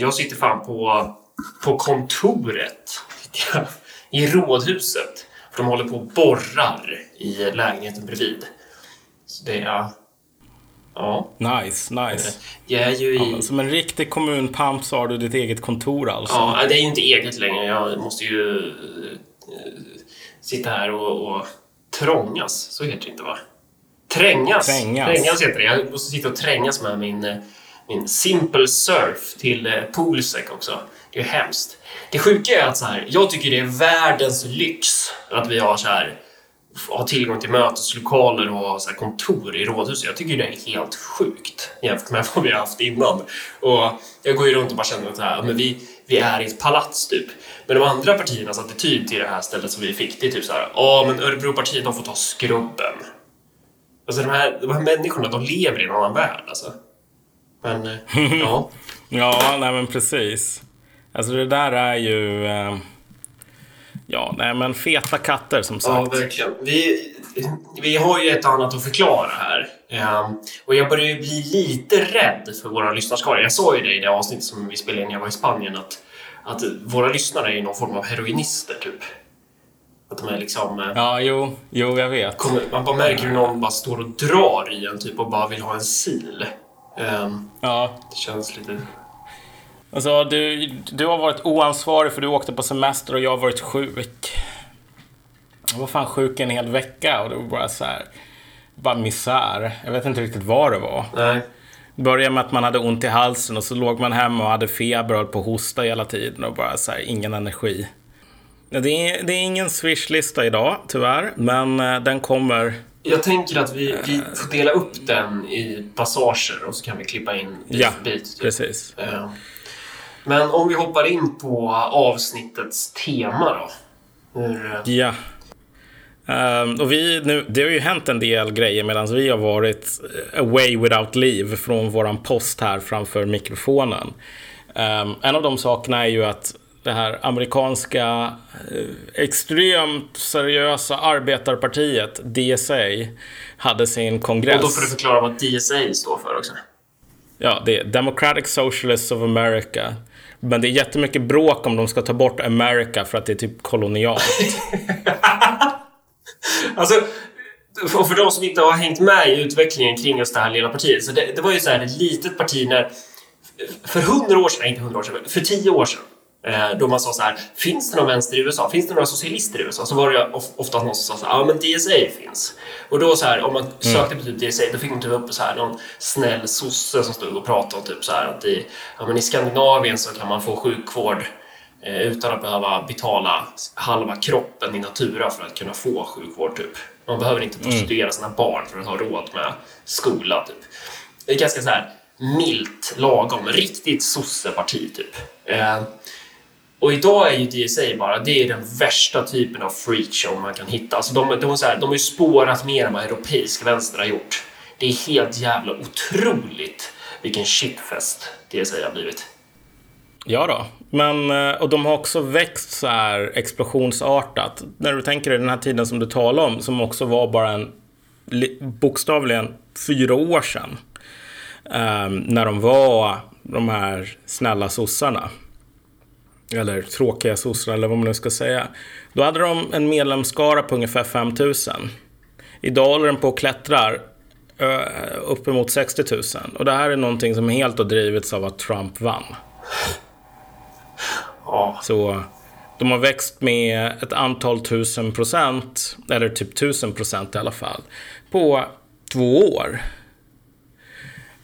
Jag sitter fan på, på kontoret i rådhuset. För de håller på och borrar i lägenheten bredvid. Så det är... Ja. Nice, nice. Jag är ju i... Ja, som en riktig kommunpamp så har du ditt eget kontor alltså. Ja, det är ju inte eget längre. Jag måste ju eh, sitta här och, och trångas. Så heter det inte va? Trängas. Trängas. Trängas heter det. Jag måste sitta och trängas med min, eh, min Simple Surf till eh, Poolsec också. Det är ju hemskt. Det sjuka är att så här, jag tycker det är världens lyx att vi har så här har tillgång till möteslokaler och så här kontor i rådhuset. Jag tycker det är helt sjukt jämfört med vad vi har haft innan. Och jag går ju runt och bara känner att så här, men vi, vi är i ett palats typ. Men de andra partiernas attityd till det här stället som vi fick, det är typ så här, ja men Örebropartiet de får ta skrubben. Alltså de här, de här människorna, de lever i en annan värld alltså. Men, eh, ja. Ja, nej men precis. Alltså det där är ju... Eh, ja, nej men feta katter som Ja, sagt. verkligen. Vi, vi har ju ett annat att förklara här. Ehm, och jag börjar ju bli lite rädd för våra lyssnarskara. Jag sa ju det i det avsnittet som vi spelade in när jag var i Spanien att, att våra lyssnare är någon form av heroinister, typ. Att de är liksom... eh, Ja, jo, jo, jag vet. kommer, man bara märker hur någon bara står och drar i en typ och bara vill ha en sil. Ehm, Ja, det känns lite... alltså du, du har varit oansvarig för du åkte på semester och jag har varit sjuk. Jag var fan sjuk en hel vecka och det var bara så här... Bara misär. Jag vet inte riktigt vad det var. Nej. Det började med att man hade ont i halsen och så låg man hemma och hade feber och höll på att hosta hela tiden och bara så här, ingen energi. Det är, det är ingen swishlista idag, tyvärr, men eh, den kommer. Jag tänker att vi, vi får dela upp den i passager och så kan vi klippa in bit Ja, för bit. typ. precis. Eh, Men om vi hoppar in på avsnittets tema då. Hur, eh, Ja. Ehm, och vi, nu, det har ju hänt en del grejer medan vi har varit eh, away without leave från våran post här framför mikrofonen. Ehm, en av de sakerna är ju att det här amerikanska eh, extremt seriösa arbetarpartiet, DSA, hade sin kongress. och då får du förklara vad DSA står för också. Ja, det är Democratic Socialists of America. Men det är jättemycket bråk om de ska ta bort America för att det är typ kolonialt. Alltså, och för de som inte har hängt med i utvecklingen kring just det här lilla partiet. Så det, det var ju så här ett litet parti när... För hundra år sedan, nej inte hundra år sedan, för tio år sedan. Eh, Då man sa så här, finns det någon vänster i USA? Finns det några socialister i USA? Så var det of- ofta någon som sa så här, ja men DSA finns. Och då så här, om man sökte på typ DSA, då fick man typ upp så här någon snäll sosse som stod och pratade om typ så här att i, ja, men i Skandinavien så kan man få sjukvård eh, utan att behöva betala halva kroppen i natura för att kunna få sjukvård. Typ. Man behöver inte prostituera sina barn för att ha råd med skola. Typ. Det är ganska så här milt, lagom, riktigt sosseparti typ. Eh, och idag är ju DSA bara, det är den värsta typen av freakshow man kan hitta. Alltså de, de, så här, de har ju spårat mer än vad europeisk vänster har gjort. Det är helt jävla otroligt vilken shitfest DSA har blivit. Ja då. Men, eh, och de har också växt så här explosionsartat. När du tänker dig den här tiden som du talar om, som också var bara en bokstavligen fyra år sedan. Eh, när de var de här snälla sossarna. Eller tråkiga sossar eller vad man nu ska säga. Då hade de en medlemsskara på ungefär 5000. Idag håller den på och klättrar ö, uppemot 60 000. Och det här är någonting som helt har drivits av att Trump vann. Ja, Så de har växt med ett antal tusen procent, eller typ tusen procent i alla fall, på två år.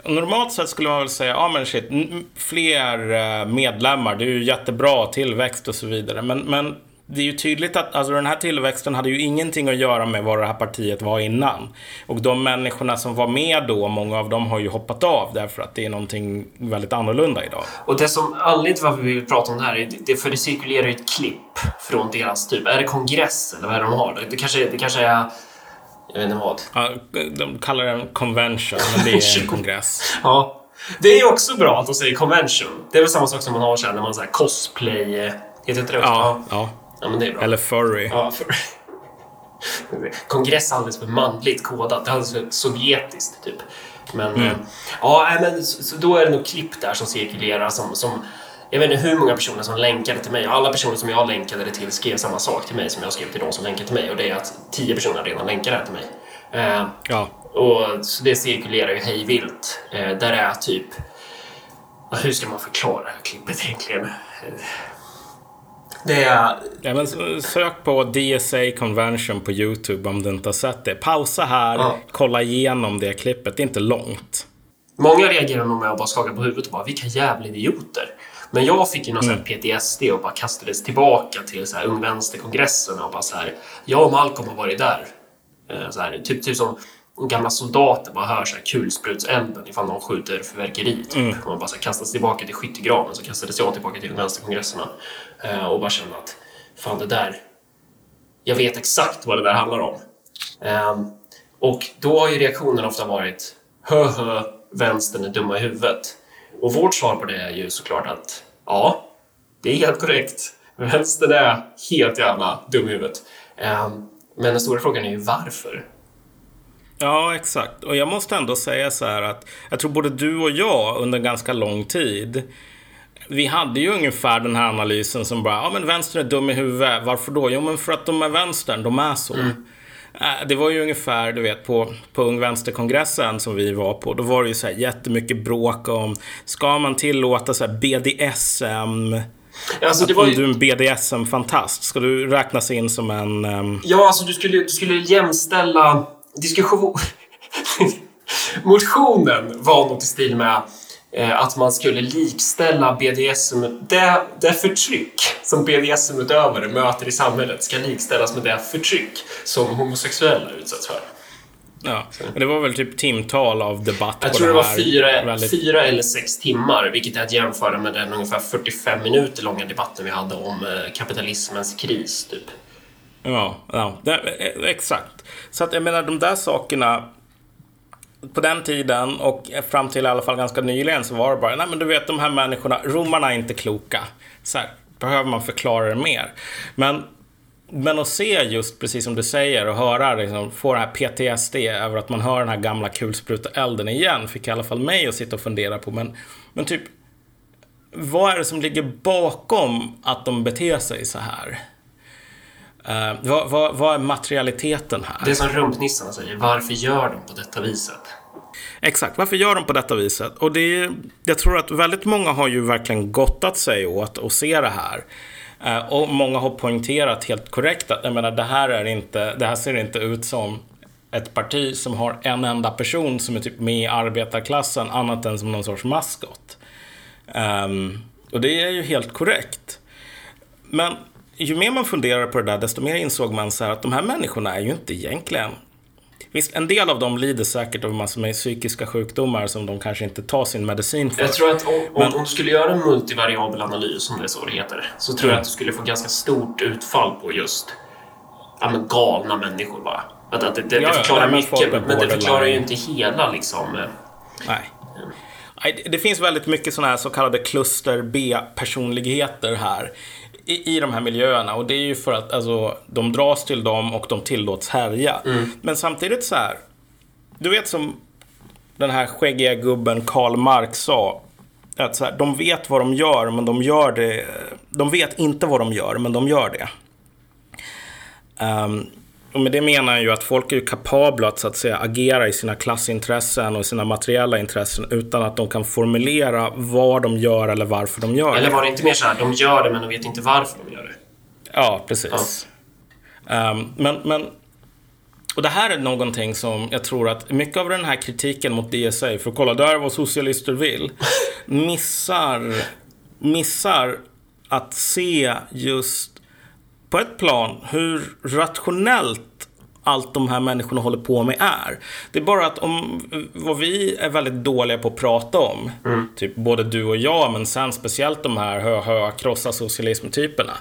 Normalt sett skulle man väl säga, ja men shit, fler eh, medlemmar, det är ju jättebra tillväxt och så vidare. Men, men det är ju tydligt att alltså, den här tillväxten hade ju ingenting att göra med vad det här partiet var innan. Och de människorna som var med då, många av dem har ju hoppat av därför att det är någonting väldigt annorlunda idag. Och det som anledningen till varför vi vill prata om det här är det för det cirkulerar ju ett klipp från deras typ, är det kongress eller vad är det de har? Det kanske, det kanske är, jag vet inte vad. Ja, de kallar det en convention, men det är en kongress. Ja. Det är ju också bra att de säger convention. Det är väl samma sak som man har sen när man säger cosplay, eh, heter inte det också? Ja, ja. ja, men det är bra. Eller furry. Ja, för... Kongress är alldeles för manligt kodat. Det är alldeles för sovjetiskt, typ. Men, Mm. eh, ja, men så, så då är det nog klipp där som cirkulerar som, som jag vet inte hur många personer som länkade till mig. Alla personer som jag länkade det till skrev samma sak till mig som jag skrev till de som länkade till mig. Och det är att tio personer redan länkar det till mig. Eh, Ja. och så det cirkulerar ju hejvilt. Eh, där är typ... Hur ska man förklara det här klippet egentligen? Det är... Ja, men sök på DSA Convention på YouTube om du inte har sett det. Pausa här, Ja. kolla igenom det klippet. Det är inte långt. Många reagerar nog med att bara skaka på huvudet och bara “vilka jävla idioter”. Men jag fick ju någon Mm. PTSD och bara kastades tillbaka till så här Ung Vänsterkongressen och bara så här “jag och Malcolm har varit där”. Eh, Så här, typ, typ som gamla soldater bara hör så här kulsprutselden ifall någon skjuter fyrverkeri. Typ. Mm. Man bara så här, kastas tillbaka till skyttegraven så kastades jag tillbaka till Ung Vänsterkongresserna eh, och bara kände att fan det där, jag vet exakt vad det där handlar om. Ehm, och då har ju reaktionen ofta varit hö hö, vänstern är dumma i huvudet. Och vårt svar på det är ju såklart att ja, det är helt korrekt. Vänstern är helt jävla dum i huvudet. Ehm, men den stora frågan är ju varför. Ja, exakt. Och jag måste ändå säga så här att jag tror både du och jag under ganska lång tid vi hade ju ungefär den här analysen som bara, ja men vänstern är dum i huvudet. Varför då? Jo men för att de är vänstern, de är så. Äh, Det var ju ungefär, du vet, på, på Ung Vänsterkongressen som vi var på. Då var det ju så här jättemycket bråk om, ska man tillåta så här BDSM? Alltså, det Om var du ju, är en BDSM-fantast, ska du räknas in som en... ehm, ja, alltså du skulle, du skulle jämställa diskussion... Motionen var något i stil med att man skulle likställa BDSM, det, det förtryck som BDSM-utövare möter i samhället ska likställas med det förtryck som homosexuella utsätts för. Ja, men det var väl typ timtal av debatt Jag på tror det var här fyra, väldigt- fyra eller sex timmar, vilket är att jämföra med den ungefär 45 minuter långa debatten vi hade om eh, kapitalismens kris, typ. Ja, ja det, eh, exakt. Så att jag menar de där sakerna på den tiden och fram till i alla fall ganska nyligen så var det bara, nej men du vet de här människorna, romarna är inte kloka. Så här, behöver man förklara det mer. Men, men att se just precis som du säger och höra, liksom, få det här PTSD över att man hör den här gamla kulspruta-elden igen, fick i alla fall mig att sitta och fundera på. Men, men typ, vad är det som ligger bakom att de beter sig så här? Uh, vad, vad, vad är materialiteten här? Det är som rumpnissarna säger, varför gör de på detta viset? Exakt, varför gör de på detta viset? Och det är, jag tror att väldigt många har ju verkligen gottat sig åt att se det här. Eh, och många har poängterat helt korrekt att jag menar, det, här är inte, det här ser inte ut som ett parti som har en enda person som är typ med i arbetarklassen annat än som någon sorts maskot. Um, och det är ju helt korrekt. Men ju mer man funderar på det där, desto mer insåg man så här att de här människorna är ju inte egentligen... Visst, en del av dem lider säkert av massor med psykiska sjukdomar som de kanske inte tar sin medicin för. Jag tror att om, Men- om du skulle göra en multivariabel analys, om det är så det heter, så tror jag att du skulle få ganska stort utfall på just ja, men galna människor bara. Att, att det, det, Ja, det förklarar mycket, men det förklarar ju inte hela liksom. eh, Nej. Det finns väldigt mycket sådana här så kallade kluster B-personligheter här i, i de här miljöerna. Och det är ju för att alltså, de dras till dem och de tillåts härja. Men samtidigt så här, du vet som den här skäggiga gubben Karl Marx sa. Att så här, de vet vad de gör, men de gör det... De vet inte vad de gör, men de gör det. Ehm, och med det menar jag ju att folk är kapabla att, så att säga, agera i sina klassintressen och sina materiella intressen utan att de kan formulera vad de gör eller varför de gör Eller det. var det inte mer så här, de gör det men de vet inte varför de gör det? Ja, precis. Ehm, men, men, och det här är någonting som jag tror att mycket av den här kritiken mot DSA, för kolla där är vad socialister vill, missar, missar att se just på ett plan hur rationellt allt de här människorna håller på med är. Det är bara att om vad vi är väldigt dåliga på att prata om, typ både du och jag, men sen speciellt de här hö, hö, krossa socialism-typerna.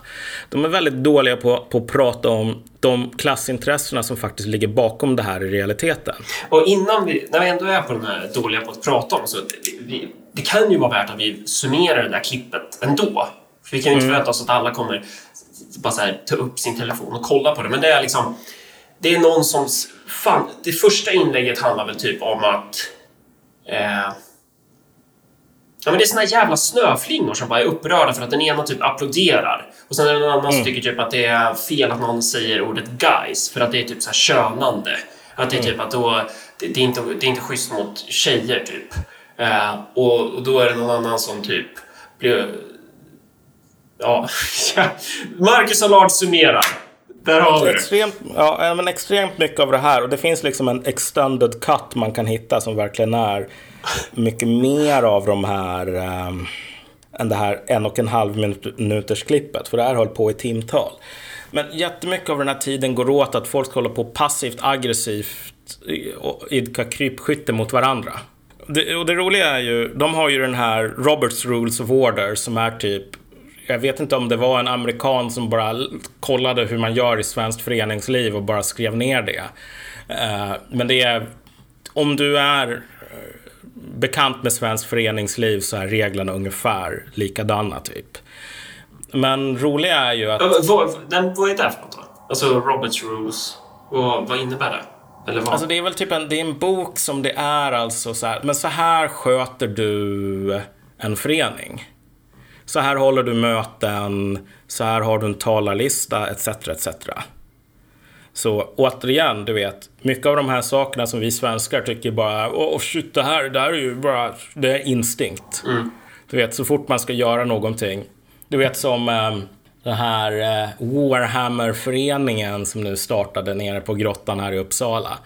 De är väldigt dåliga på, på att prata om de klassintressena som faktiskt ligger bakom det här i realiteten. Och innan vi, när vi ändå är på den här dåliga på att prata om, så det, vi, det kan ju vara värt att vi summerar det där klippet ändå. För vi kan ju inte förvänta oss att alla kommer bara så här, ta upp sin telefon och kolla på det. Men det är liksom, det är någon som, fan, det första inlägget handlar väl typ om att eh, Ja, men det är såna jävla snöflingor som bara är upprörda för att den ena typ applåderar. Och sen är det någon annan som tycker typ att det är fel att någon säger ordet guys för att det är typ så här könande. Att det är typ att då, det, det, är inte, det är inte schysst mot tjejer typ. Eh, och, och då är det någon annan som typ blir... Ja, Marcus Allard summerar. Där har vi det. Extremt, ja, men extremt mycket av det här. Och det finns liksom en extended cut man kan hitta som verkligen är mycket mer av de här um, än det här en och en halv minuters klippet. För det här höll på i timtal. Men jättemycket av den här tiden går åt att folk ska hålla på passivt aggressivt och idka krypskytte mot varandra. Det, och det roliga är ju, de har ju den här Roberts Rules of Order som är typ jag vet inte om det var en amerikan som bara kollade hur man gör i svenskt föreningsliv och bara skrev ner det. Eh, men det är, om du är eh, bekant med svenskt föreningsliv så är reglerna ungefär likadana typ. Men roliga är ju att... Vad, den, vad är det för något då? Alltså Roberts Rules. Vad, vad innebär det? Eller vad? Alltså det är väl typ en, det är en bok som det är alltså så här, men så här sköter du en förening. Så här håller du möten, så här har du en talarlista etc. etc. Så återigen, du vet, mycket av de här sakerna som vi svenskar tycker bara, åh oh, shit, det här, det här är ju bara, det är instinkt. Mm. Du vet, så fort man ska göra någonting. Du vet som um, den här uh, Warhammer-föreningen som nu startade nere på grottan här i Uppsala.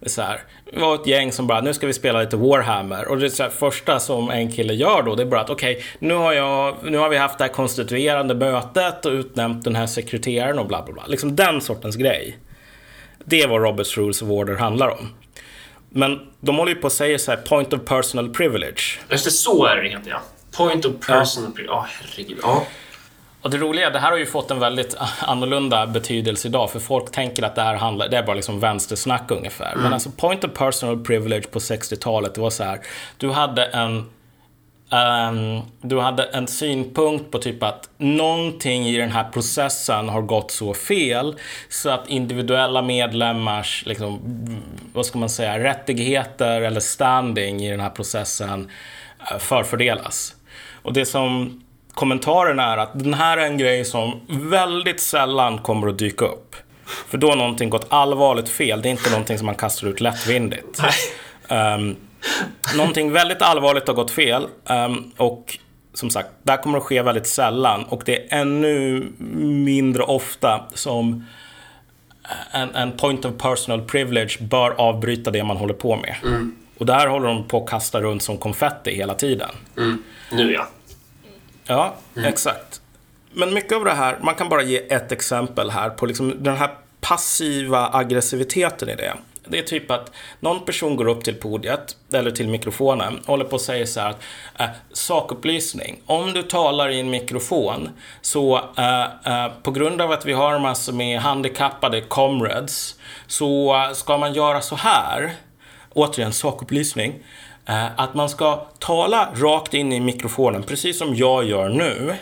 Det, så här, det var ett gäng som bara, nu ska vi spela lite Warhammer. Och det så här, första som en kille gör då, det är bara att okej, okay, nu, har nu har vi haft det här konstituerande mötet och utnämnt den här sekreteraren och bla bla bla. Liksom den sortens grej. Det är vad Roberts Rules of Order handlar om. Men de håller ju på att säga så här, point of personal privilege. Just det, så är det heter ja. Point of personal ja. privilege. Ja, oh, herregud. Ja. Och det roliga, det här har ju fått en väldigt annorlunda betydelse idag, för folk tänker att det här handlar, det är bara liksom vänstersnack ungefär. Mm. Men alltså point of personal privilege på 60-talet, det var så här, du hade en Um, du hade en synpunkt på typ att någonting i den här processen har gått så fel så att individuella medlemmars, liksom, vad ska man säga, rättigheter eller standing i den här processen uh, förfördelas. Och det som kommentaren är att den här är en grej som väldigt sällan kommer att dyka upp. För då har någonting gått allvarligt fel. Det är inte någonting som man kastar ut lättvindigt. Um, någonting väldigt allvarligt har gått fel. Um, och som sagt, det här kommer att ske väldigt sällan. Och det är ännu mindre ofta som en, en point of personal privilege bör avbryta det man håller på med. Mm. Och där håller de på att kasta runt som konfetti hela tiden. Mm. Nu ja. Ja, mm. exakt. Men mycket av det här, man kan bara ge ett exempel här på liksom den här passiva aggressiviteten i det. Det är typ att någon person går upp till podiet eller till mikrofonen och håller på att säga så här att äh, sakupplysning. Om du talar i en mikrofon så äh, äh, på grund av att vi har massor med handikappade comrades så ska man göra så här. Återigen sakupplysning. Eh, att man ska tala rakt in i mikrofonen, precis som jag gör nu.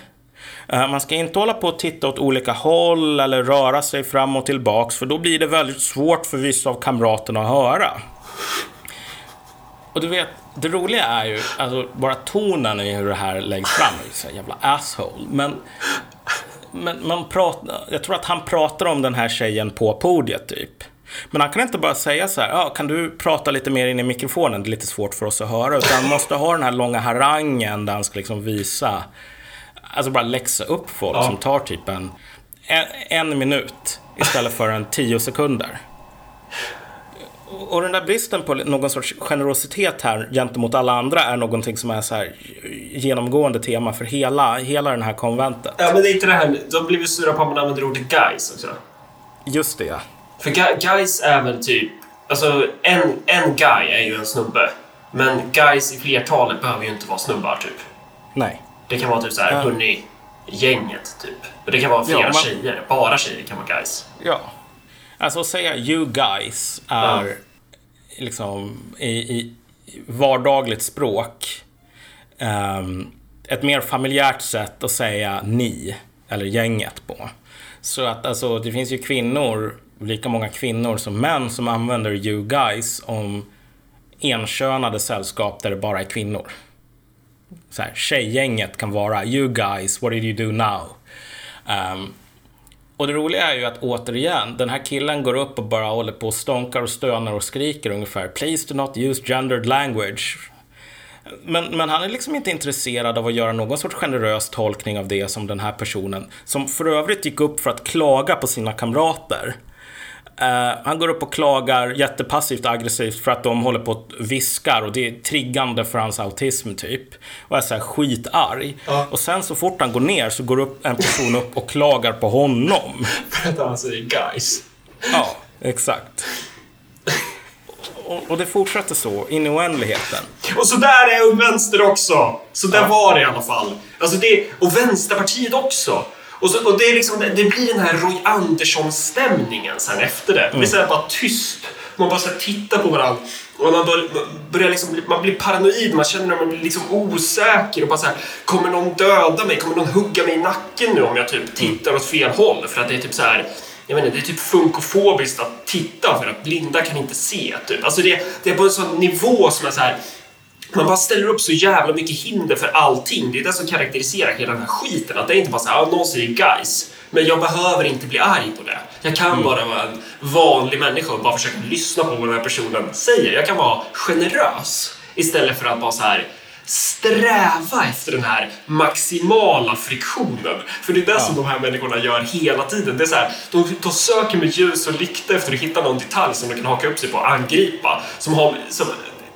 Eh, man ska inte hålla på och titta åt olika håll eller röra sig fram och tillbaks, för då blir det väldigt svårt för vissa av kamraterna att höra. Och du vet, det roliga är ju, alltså bara tonen i hur det här läggs fram, så jävla asshole. Men, men man pratar, jag tror att han pratar om den här tjejen på podiet typ. Men han kan inte bara säga så här, ah, kan du prata lite mer in i mikrofonen? Det är lite svårt för oss att höra. Utan han måste ha den här långa harangen där han ska liksom visa, alltså bara läxa upp folk ja. som tar typ en, en, minut istället för en tio sekunder. Och den där bristen på någon sorts generositet här gentemot alla andra är någonting som är så här genomgående tema för hela, hela den här konventet. Ja, men det är inte det här, de blir väl sura på att man använder ordet guys också? Just det, ja. För guys är väl typ... Alltså, en, en guy är ju en snubbe. Men guys i flertalet behöver ju inte vara snubbar, typ. Nej. Det kan vara typ så här, hörni, gänget, typ. Och det kan vara flera ja, man... tjejer. Bara tjejer kan vara guys. Ja. Alltså att säga you guys är ja. liksom i, i vardagligt språk um, ett mer familjärt sätt att säga ni eller gänget på. Så att alltså, det finns ju kvinnor lika många kvinnor som män som använder you guys om enkönade sällskap där det bara är kvinnor. så här, tjejgänget kan vara You guys, what did you do now? Um, och det roliga är ju att återigen, den här killen går upp och bara håller på och stånkar och stönar och skriker ungefär. Please do not use gendered language. Men, men han är liksom inte intresserad av att göra någon sorts generös tolkning av det som den här personen, som för övrigt gick upp för att klaga på sina kamrater. Uh, han går upp och klagar jättepassivt aggressivt för att de håller på och viskar och det är triggande för hans autism typ. Och är såhär skitarg. Ja. Och sen så fort han går ner så går upp en person upp och klagar på honom. för att han säger guys. Ja, exakt. Och, och, det fortsätter så in i oändligheten. Och så där är Vänster också. Så där ja. var det i alla fall. Alltså det, och Vänsterpartiet också. Och, så, och det, är liksom, det blir den här Roy Andersson-stämningen sen efter det. Det blir så bara tyst. Man bara så tittar på varandra. Och man börjar, börjar liksom, man blir paranoid, man känner att man blir liksom osäker och bara så här, kommer någon döda mig? Kommer någon hugga mig i nacken nu om jag typ tittar åt fel håll? För att det är typ så här, jag inte, det är typ funkofobiskt att titta för att blinda kan inte se. Typ. Alltså det, det är på en sån nivå som är så här, man bara ställer upp så jävla mycket hinder för allting. Det är det som karaktäriserar hela den här skiten. Att det är inte bara så här, ah, någon säger guys, men jag behöver inte bli arg på det. Jag kan mm. bara vara en vanlig människa och bara försöka lyssna på vad den här personen säger. Jag kan vara generös istället för att bara så här sträva efter den här maximala friktionen. För det är det ja. som de här människorna gör hela tiden. Det är så här, de, de söker med ljus och lykta efter att hitta någon detalj som de kan haka upp sig på och angripa. Som har, som,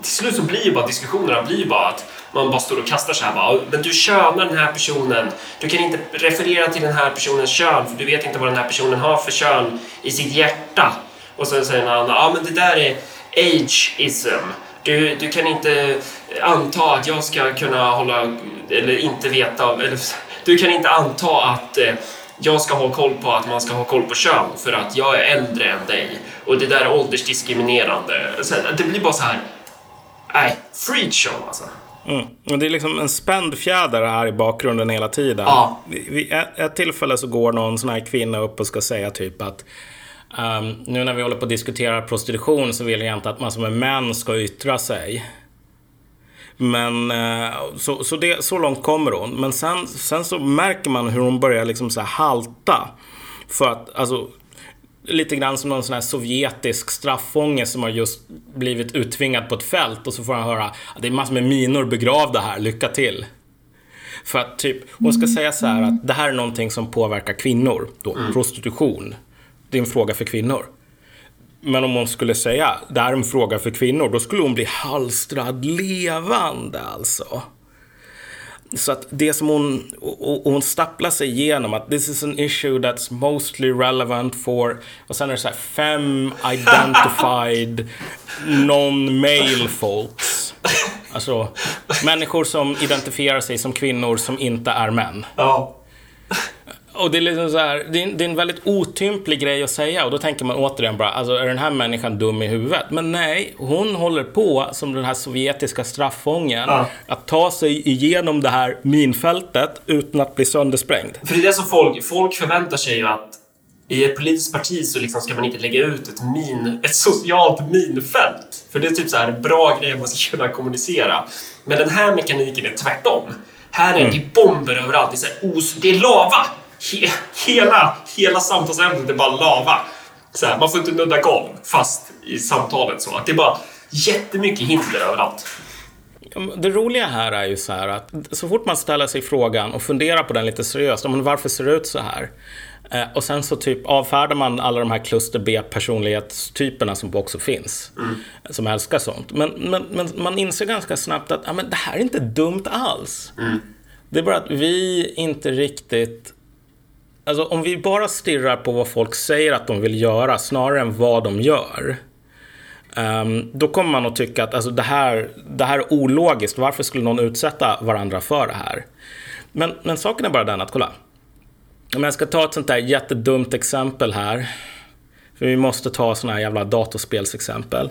till slut så blir ju bara diskussionerna blir bara att man bara står och kastar så här bara, men du könar den här personen. Du kan inte referera till den här personens kön för du vet inte vad den här personen har för kön i sitt hjärta. Och sen säger någon annan, ja men det där är ageism. Du, du kan inte anta att jag ska kunna hålla, eller inte veta, eller du kan inte anta att eh, jag ska ha koll på att man ska ha koll på kön för att jag är äldre än dig och det där är åldersdiskriminerande. det blir bara så här, nej, freakshow alltså. Mm. Och det är liksom en spänd fjäder här i bakgrunden hela tiden. Ja. Vid ett tillfälle så går någon sån här kvinna upp och ska säga typ att um, nu när vi håller på att diskutera prostitution så vill jag inte att man som är män ska yttra sig. Men uh, så, så, det, så långt kommer hon. Men sen, sen så märker man hur hon börjar liksom så halta. För att alltså, lite grann som någon sån här sovjetisk straffånge som har just blivit uttvingad på ett fält och så får han höra att det är massor med minor begravda här, lycka till. För att typ, hon ska säga så här att det här är någonting som påverkar kvinnor. Då, mm. Prostitution. Det är en fråga för kvinnor. Men om hon skulle säga det här är en fråga för kvinnor, då skulle hon bli halstrad levande alltså. Så att det som hon, och, hon stapplar sig igenom att this is an issue that's mostly relevant for, och sen är det så här fem identified non-male folks. Alltså människor som identifierar sig som kvinnor som inte är män. Ja. Och det är liksom så här, det är, det är, en väldigt otymplig grej att säga och då tänker man återigen bara, alltså är den här människan dum i huvudet? Men nej, hon håller på som den här sovjetiska straffången ja. att ta sig igenom det här minfältet utan att bli söndersprängd. För det är det som folk, folk förväntar sig ju att i ett politiskt parti så liksom ska man inte lägga ut ett, min, ett socialt minfält. För det är typ så här bra grejer man ska kunna kommunicera. Men den här mekaniken är tvärtom. Här är mm. det bomber överallt. Det är, så här, os, det är lava! He, hela, hela samtalsämnet är bara lava. Så här, man får inte nudda golv fast i samtalet. så att Det är bara jättemycket hinder överallt. Det roliga här är ju så här att så fort man ställer sig frågan och funderar på den lite seriöst, men varför ser det ut så här? Eh, och sen så typ avfärdar man alla de här kluster B personlighetstyperna som också finns. Mm. Som älskar sånt. Men, men, men, man inser ganska snabbt att ja, men det här är inte dumt alls. Mm. Det är bara att vi inte riktigt Alltså om vi bara stirrar på vad folk säger att de vill göra snarare än vad de gör. Um, då kommer man att tycka att alltså, det, här, det här är ologiskt. Varför skulle någon utsätta varandra för det här? Men, men saken är bara den att, kolla. Om jag ska ta ett sånt där jättedumt exempel här. För vi måste ta såna här jävla datorspelsexempel.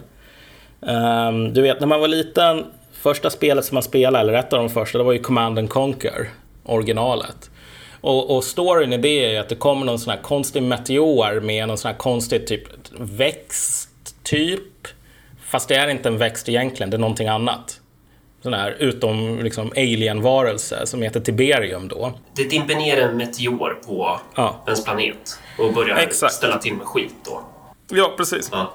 Um, du vet, när man var liten, första spelet som man spelade, eller ett av de första, det var ju Command and Conquer, originalet. Och, och storyn i det är att det kommer någon sån här konstig meteor med någon sån här konstig typ växt, typ. Fast det är inte en växt egentligen, det är någonting annat. sån här utom liksom alien-varelse som heter Tiberium då. Det dimper ner en meteor på Ja. ens planet och börjar Exakt. ställa till med skit då. Ja, precis. Ja.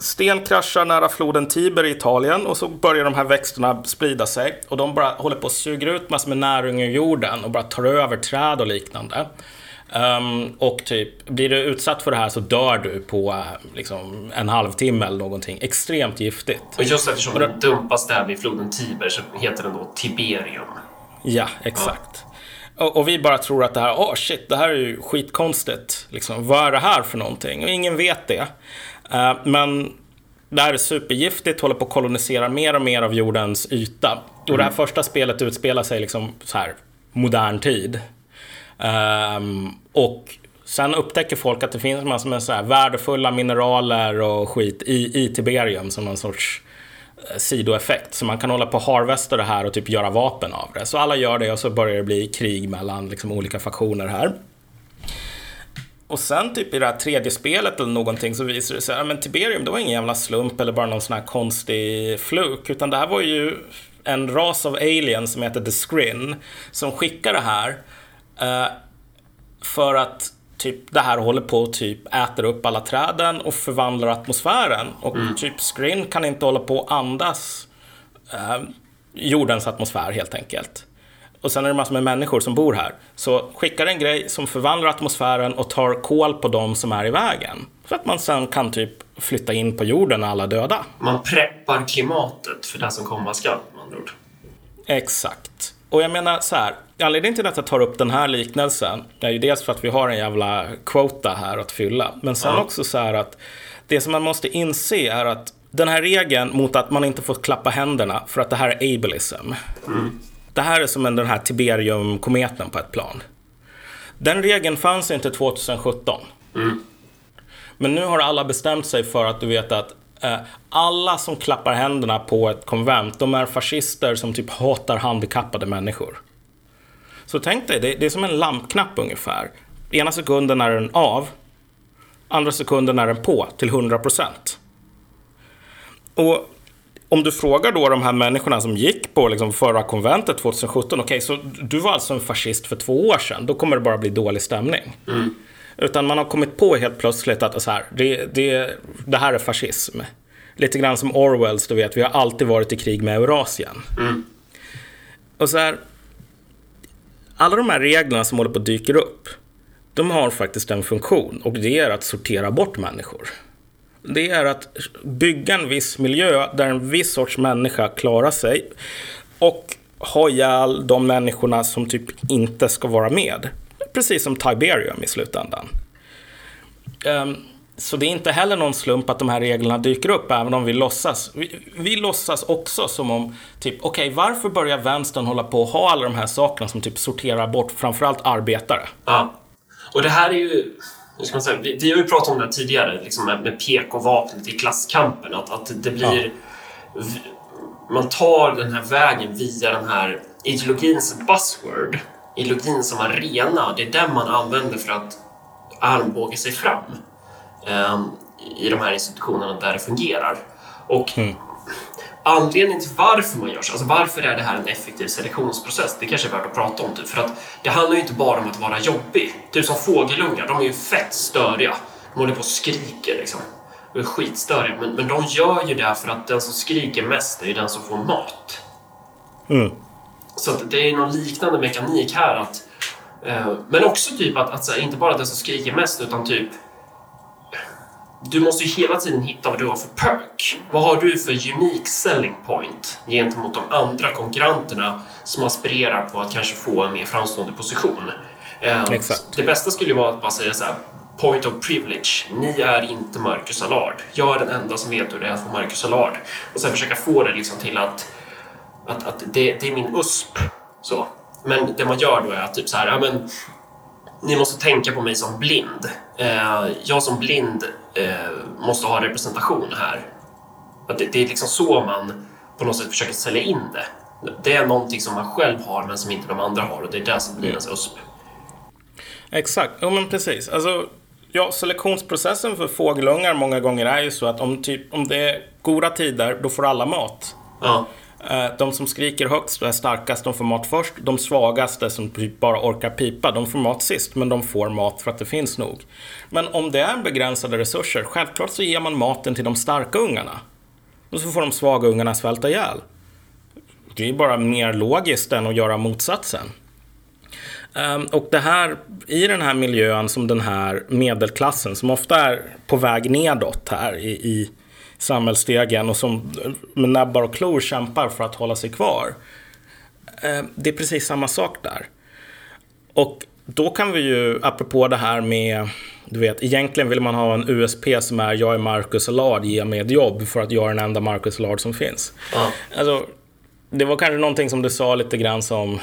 Sten kraschar nära floden Tiber i Italien och så börjar de här växterna sprida sig. Och de bara håller på att suga ut massor med näring ur jorden och bara tar över träd och liknande. Ehm, och typ, blir du utsatt för det här så dör du på liksom, en halvtimme eller någonting. Extremt giftigt. Och just eftersom den dumpas där vid floden Tiber så heter den då Tiberium. Ja, exakt. Och, och vi bara tror att det här, åh shit, det här är ju skitkonstigt. Liksom, vad är det här för någonting? Och ingen vet det. Eh, men det här är supergiftigt, håller på att kolonisera mer och mer av jordens yta. Och det här första spelet utspelar sig liksom så här, modern tid. Ehm, och sen upptäcker folk att det finns massor med så här värdefulla mineraler och skit i, i Tiberium som någon sorts eh, sidoeffekt. Så man kan hålla på och harvesta det här och typ göra vapen av det. Så alla gör det och så börjar det bli krig mellan liksom olika faktioner här. Och sen typ i det här tredje spelet eller någonting så visar det sig att men Tiberium det var ingen jävla slump eller bara någon sån här konstig fluk. Utan det här var ju en ras av aliens som heter The Skrin som skickar det här eh, för att typ det här håller på att typ äter upp alla träden och förvandlar atmosfären. Och typ Skrin kan inte hålla på att andas eh, jordens atmosfär helt enkelt. Och sen är det massor med människor som bor här. Så skickar en grej som förvandlar atmosfären och tar koll på de som är i vägen. Så att man sen kan typ flytta in på jorden när alla är döda. Man preppar klimatet för det som komma skall, med andra ord. Exakt. Och jag menar så här, anledningen till att jag tar upp den här liknelsen är ju dels för att vi har en jävla quota här att fylla. Men sen Ja. också så här att det som man måste inse är att den här regeln mot att man inte får klappa händerna för att det här är ableism. Det här är som den här Tiberium-kometen på ett plan. Den regeln fanns inte 2017. Men nu har alla bestämt sig för att du vet att eh, alla som klappar händerna på ett konvent, de är fascister som typ hatar handikappade människor. Så tänk dig, det, det är som en lampknapp ungefär. Ena sekunden är den av, andra sekunden är den på till 100%. Och om du frågar då de här människorna som gick på liksom förra konventet 2017, okej, så du var alltså en fascist för två år sedan, då kommer det bara bli dålig stämning. Utan man har kommit på helt plötsligt att så här, det, det, det här är fascism. Lite grann som Orwells, du vet, vi har alltid varit i krig med Eurasien. Och så här, alla de här reglerna som håller på att dyker upp, de har faktiskt en funktion och det är att sortera bort människor. Det är att bygga en viss miljö där en viss sorts människa klarar sig och ha ihjäl de människorna som typ inte ska vara med. Precis som Tiberium i slutändan. Um, så det är inte heller någon slump att de här reglerna dyker upp, även om vi låtsas. Vi, vi låtsas också som om, typ, okej, varför börjar vänstern hålla på att ha alla de här sakerna som typ sorterar bort framförallt arbetare? Ja. Och det här är ju... Ska man säga? Vi, vi har ju pratat om det tidigare, liksom med, med PK-vapnet i klasskampen. Att, att det blir... v- Man tar den här vägen via den här ideologins buzzword. Ideologin som arena. Det är den man använder för att armbåga sig fram ehm, i de här institutionerna där det fungerar. Och anledningen till varför man gör så, alltså varför är det här en effektiv selektionsprocess? Det kanske är värt att prata om. Typ, för att det handlar ju inte bara om att vara jobbig. Typ som fågelungar, de är ju fett störiga. De håller på och skriker liksom. De är skitstöriga. Men, men de gör ju det för att den som skriker mest är ju den som får mat. Så att det är någon liknande mekanik här. att eh, Men också typ att, att så här, inte bara den som skriker mest utan typ du måste ju hela tiden hitta vad du har för perk. Vad har du för unique selling point gentemot de andra konkurrenterna som aspirerar på att kanske få en mer framstående position? Eh, Exakt. Det bästa skulle ju vara att bara säga så här. Point of privilege. Ni är inte Marcus Allard. Jag är den enda som vet hur det är få Marcus Allard. Och sen försöka få det liksom till att, att, att det, det är min USP. Så. Men det man gör då är att typ så här, ja, men, ni måste tänka på mig som blind. Eh, jag som blind eh, måste ha representation här. Det, är liksom så man på något sätt försöker sälja in det. Det är någonting som man själv har men som inte de andra har och det är det som blir ens USP. Exakt, jo men precis. Alltså, ja, selektionsprocessen för fågelungar många gånger är ju så att om, typ, om det är goda tider, då får alla mat. Ja, Eh, de som skriker högst och är starkast, de får mat först. De svagaste som typ bara orkar pipa, de får mat sist. Men de får mat för att det finns nog. Men om det är begränsade resurser, självklart så ger man maten till de starka ungarna. Och så får de svaga ungarna svälta ihjäl. Det är bara mer logiskt än att göra motsatsen. Ehm, och det här, i den här miljön som den här medelklassen, som ofta är på väg nedåt här i, i samhällsstegen och som med näbbar och klor kämpar för att hålla sig kvar. Ehm, Det är precis samma sak där. Och då kan vi ju, apropå det här med, du vet, egentligen vill man ha en USP som är jag är Marcus Allard, ge mig ett jobb för att jag är den enda Marcus Allard som finns. Ja. Alltså, det var kanske någonting som du sa lite grann som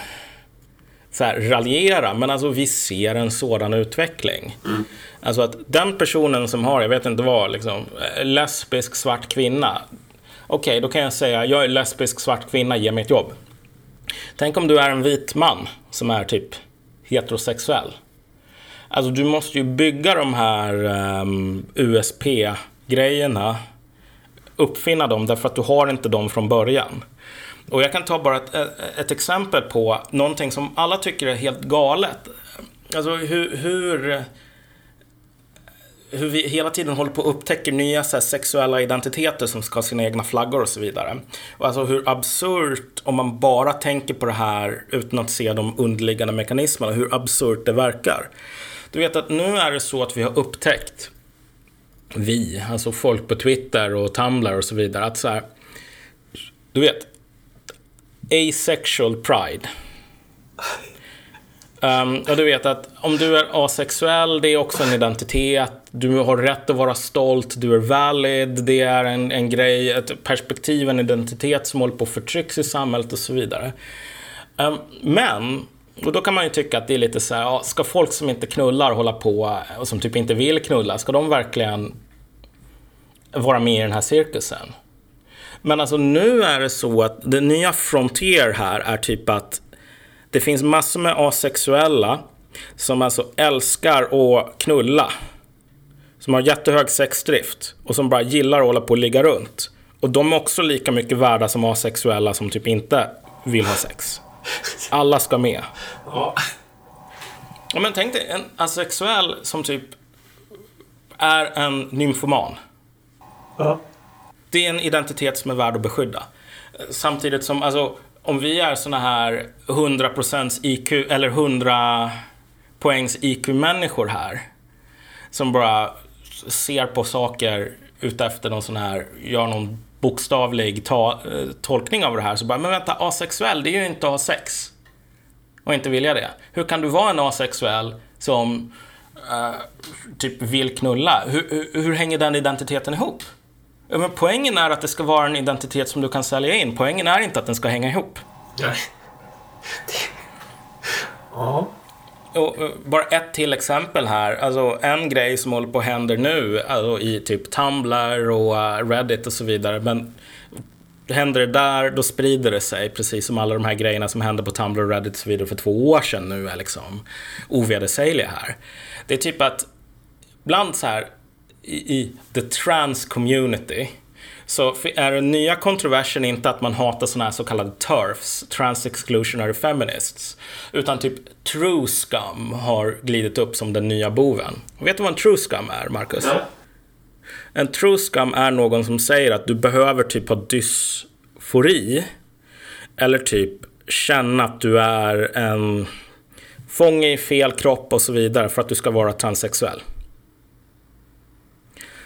så här, raljera, men alltså vi ser en sådan utveckling. Alltså att den personen som har, jag vet inte vad, liksom, eh, lesbisk svart kvinna. Okej, då kan jag säga, jag är lesbisk svart kvinna, ge mig ett jobb. Tänk om du är en vit man som är typ heterosexuell. Alltså du måste ju bygga de här ehm, um, USP-grejerna, uppfinna dem därför att du har inte dem från början. Och jag kan ta bara ett, eh, ett exempel på någonting som alla tycker är helt galet. Alltså hur, hur, hur vi hela tiden håller på att upptäcka nya så här, sexuella identiteter som ska ha sina egna flaggor och så vidare. Och alltså hur absurt, om man bara tänker på det här utan att se de underliggande mekanismerna, hur absurt det verkar. Du vet att nu är det så att vi har upptäckt, vi, alltså folk på Twitter och Tumblr och så vidare, att så här, du vet, asexual pride. Um, och du vet att om du är asexuell, det är också en identitet. Du har rätt att vara stolt, du är valid. Det är en, en grej, ett perspektiv, en identitet som håller på att förtrycks i samhället och så vidare. Um, men, och då kan man ju tycka att det är lite så här, ska folk som inte knullar hålla på och som typ inte vill knulla, ska de verkligen vara med i den här cirkusen? Men alltså nu är det så att det nya frontier här är typ att det finns massor med asexuella som alltså älskar att knulla. Som har jättehög sexdrift och som bara gillar att hålla på och ligga runt. Och de är också lika mycket värda som asexuella som typ inte vill ha sex. Alla ska med. Ja. Ja, men tänk dig en asexuell som typ är en nymfoman. Ja. Det är en identitet som är värd att beskydda. Samtidigt som, alltså, om vi är såna här 100% IQ, eller 100 poängs IQ-människor här. Som bara ser på saker utefter någon sån här, gör någon bokstavlig ta, eh, tolkning av det här. Så bara, men vänta, asexuell, det är ju inte att ha sex. Och inte vilja det. Hur kan du vara en asexuell som uh, typ vill knulla? Hur, hur, hur hänger den identiteten ihop? Men poängen är att det ska vara en identitet som du kan sälja in. Poängen är inte att den ska hänga ihop. Nej. Ja. Och, eh, bara ett till exempel här. Alltså en grej som håller på att hända nu alltså, i typ Tumblr och eh, Reddit och så vidare. Men händer det där, då sprider det sig. Precis som alla de här grejerna som hände på Tumblr och Reddit och så vidare för två år sedan nu är liksom ovedersägliga här. Det är typ att ibland så här i, i the trans community så är den nya kontroversen inte att man hatar såna här så kallade TERFs, Trans Exclusionary Feminists, utan typ true scum har glidit upp som den nya boven. Vet du vad en true scum är, Marcus? Ja. En true scum är någon som säger att du behöver typ ha dysfori eller typ känna att du är en fånge i fel kropp och så vidare för att du ska vara transsexuell.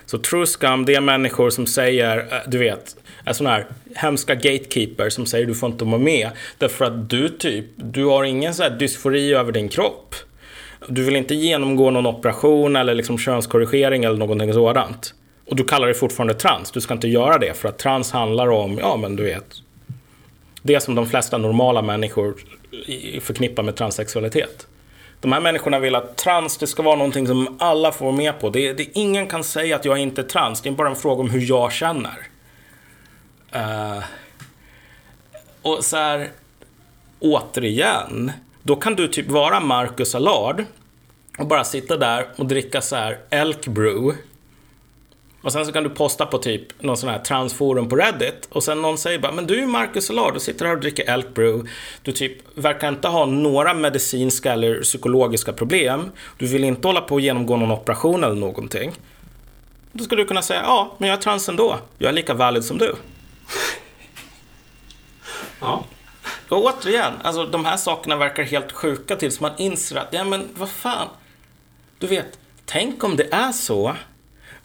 Så true scum, det är människor som säger, eh, du vet, är sådana här hemska gatekeepers som säger du får inte vara med. Därför att du typ, du har ingen så här dysfori över din kropp. Du vill inte genomgå någon operation eller liksom könskorrigering eller någonting sådant. Och du kallar dig fortfarande trans. Du ska inte göra det för att trans handlar om, ja men du vet, det som de flesta normala människor förknippar med transsexualitet. De här människorna vill att trans, det ska vara någonting som alla får vara med på. Det, det, ingen kan säga att jag inte är trans. Det är bara en fråga om hur jag känner. Uh, och så här, återigen, då kan du typ vara Marcus Allard och bara sitta där och dricka så här elk brew och sen så kan du posta på typ någon sån här transforum på Reddit. Och sen någon säger bara, men du är ju Marcus Solar, du sitter här och dricker Elk Brew. Du typ verkar inte ha några medicinska eller psykologiska problem. Du vill inte hålla på och genomgå någon operation eller någonting. Då skulle du kunna säga, ja, men jag är trans ändå. Jag är lika valid som du. Ja. Och återigen, alltså de här sakerna verkar helt sjuka tills man inser att, ja men vad fan. Du vet, tänk om det är så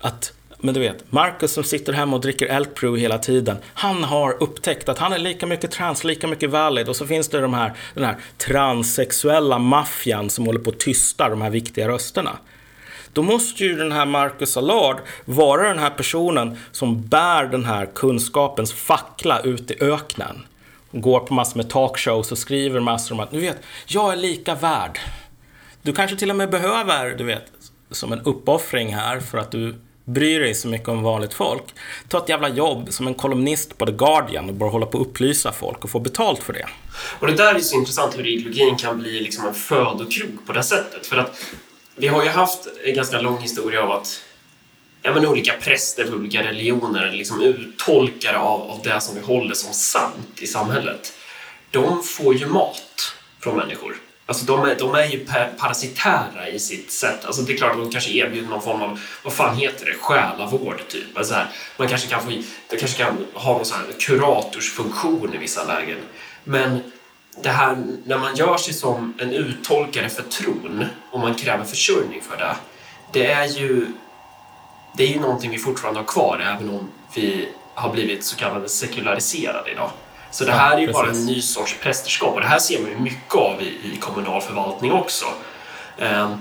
att, men du vet, Marcus som sitter hemma och dricker Elk Brew hela tiden, han har upptäckt att han är lika mycket trans, lika mycket valid och så finns det de här, den här transsexuella maffian som håller på att tysta de här viktiga rösterna. Då måste ju den här Marcus Allard vara den här personen som bär den här kunskapens fackla ut i öknen. Går på massor med talkshows och skriver massor om att, du vet, jag är lika värd. Du kanske till och med behöver, du vet, som en uppoffring här för att du bryr dig så mycket om vanligt folk. Ta ett jävla jobb som en kolumnist på The Guardian och bara hålla på att upplysa folk och få betalt för det. Och det där är så intressant hur ideologin kan bli liksom en födokrok på det sättet. För att vi har ju haft en ganska lång historia av att ja, men olika präster för olika religioner, liksom uttolkare av, av det som vi håller som sant i samhället, de får ju mat från människor. Alltså de är, de är ju parasitära i sitt sätt. Alltså det är klart att de kanske erbjuder någon form av, vad fan heter det, själavård typ. Alltså här, man kanske kan, få, de kanske kan ha någon sån här kuratorsfunktion i vissa lägen. Men det här när man gör sig som en uttolkare för tron och man kräver försörjning för det. Det är ju, det är ju någonting vi fortfarande har kvar även om vi har blivit så kallade sekulariserade idag. Så det här är ju ja, bara en ny sorts prästerskap och det här ser man ju mycket av i, i kommunal förvaltning också. Eh,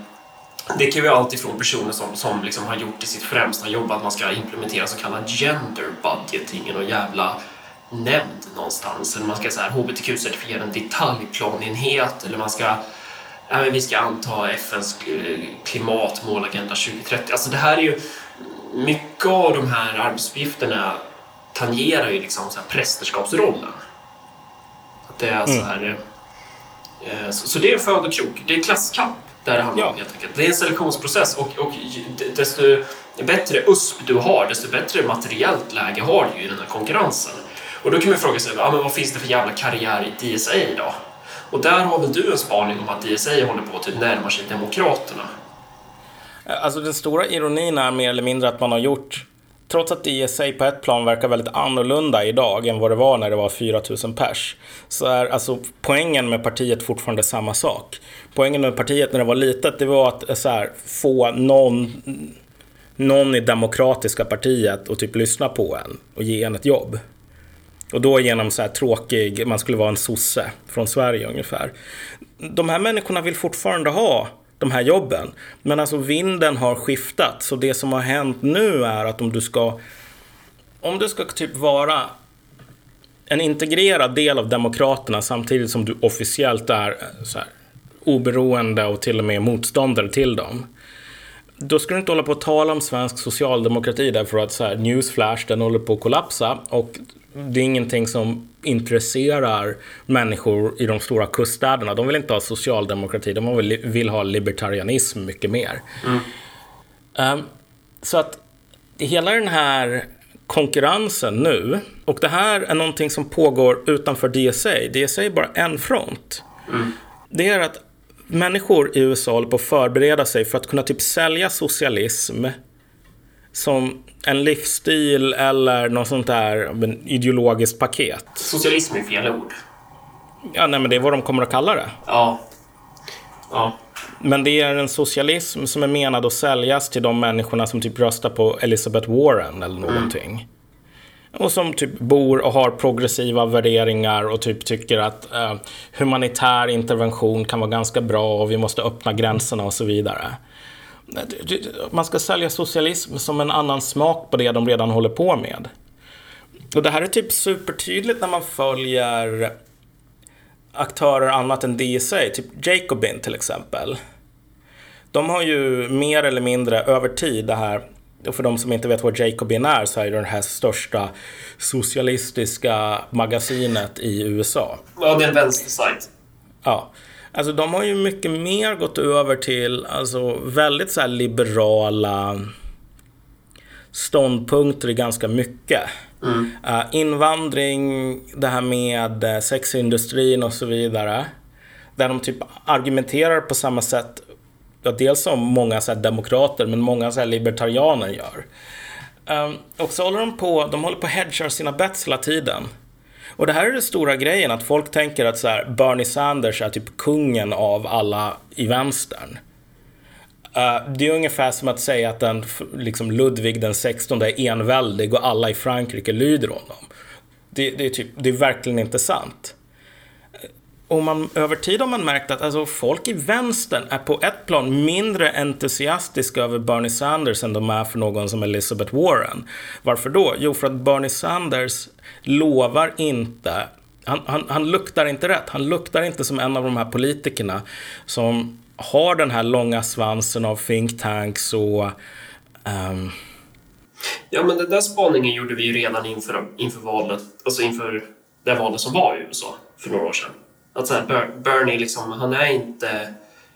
det kan ju vara allt ifrån personer som, som liksom har gjort det sitt främsta jobb att man ska implementera så kallad gender budgeting i någon jävla nämnd någonstans. Eller man ska så här, hbtq-certifiera en detaljplanenhet eller man ska ja, vi ska anta FNs klimatmål, Agenda 2030. Alltså det här är ju mycket av de här arbetsuppgifterna tangerar ju liksom så här prästerskapsrollen. Det är så mm. här... Mm. Så, så, det är en födokrok. Det är klasskamp där det handlar ja. om helt enkelt. Det är en selektionsprocess och, och desto bättre USP du har, desto bättre materiellt läge har du i den här konkurrensen. Och då kan man fråga sig, ja, men vad finns det för jävla karriär i DSA idag? Och där har väl du en spaning om att DSA håller på att typ närma sig Demokraterna? Alltså den stora ironin är mer eller mindre att man har gjort Trots att ISA på ett plan verkar väldigt annorlunda idag än vad det var när det var 4000 pers. Så är alltså poängen med partiet fortfarande samma sak. Poängen med partiet när det var litet, det var att så här, få någon, någon i Demokratiska partiet att typ lyssna på en och ge en ett jobb. Och då genom så här tråkig, man skulle vara en sosse från Sverige ungefär. De här människorna vill fortfarande ha de här jobben. Men alltså vinden har skiftat. Så det som har hänt nu är att om du ska om du ska typ vara en integrerad del av Demokraterna samtidigt som du officiellt är eh, så här, oberoende och till och med motståndare till dem. Då ska du inte hålla på att tala om svensk socialdemokrati därför att så här, newsflash, den håller på att kollapsa och det är ingenting som intresserar människor i de stora kuststäderna. De vill inte ha socialdemokrati, de vill ha libertarianism mycket mer. Mm. Um, så att hela den här konkurrensen nu, och det här är någonting som pågår utanför DSA. DSA är bara en front. Mm. Det är att människor i USA håller på att förbereda sig för att kunna typ sälja socialism som en livsstil eller något sånt där ideologiskt paket. Socialism är fel ord. Ja, nej, men det är vad de kommer att kalla det. Ja. Ja. Men det är en socialism som är menad att säljas till de människorna som typ röstar på Elizabeth Warren eller mm. någonting. Mm. Och som typ bor och har progressiva värderingar och typ tycker att eh, humanitär intervention kan vara ganska bra och vi måste öppna gränserna och så vidare man ska sälja socialism som en annan smak på det de redan håller på med. Och det här är typ supertydligt när man följer aktörer annat än DSA, typ Jacobin till exempel. De har ju mer eller mindre över tid det här, och för de som inte vet vad Jacobin är så är det det här största socialistiska magasinet i USA. Ja, det är en vänstersajt. Ja. Alltså de har ju mycket mer gått över till alltså, väldigt så liberala ståndpunkter i ganska mycket. Mm. Uh, invandring, det här med uh, sexindustrin och så vidare. Där de typ argumenterar på samma sätt, ja, dels som många så demokrater, men många så libertarianer gör. Um, och så håller de på, de håller på att hedgar sina bets hela tiden. Och det här är den stora grejen, att folk tänker att så här, Bernie Sanders är typ kungen av alla i vänstern. Uh, det är ungefär som att säga att den, liksom Ludvig den 16 är enväldig och alla i Frankrike lyder honom. Det, det, är typ, det är verkligen inte sant. Och man, över tid har man märkt att alltså, folk i vänstern är på ett plan mindre entusiastiska över Bernie Sanders än de är för någon som Elizabeth Warren. Varför då? Jo, för att Bernie Sanders lovar inte han, han, han luktar inte rätt. Han luktar inte som en av de här politikerna som har den här långa svansen av think tanks och... Um... Ja, men den där spaningen gjorde vi ju redan inför, inför valet, alltså inför det valet som var i USA för några år sedan. Att så här, Bernie, liksom, han är inte...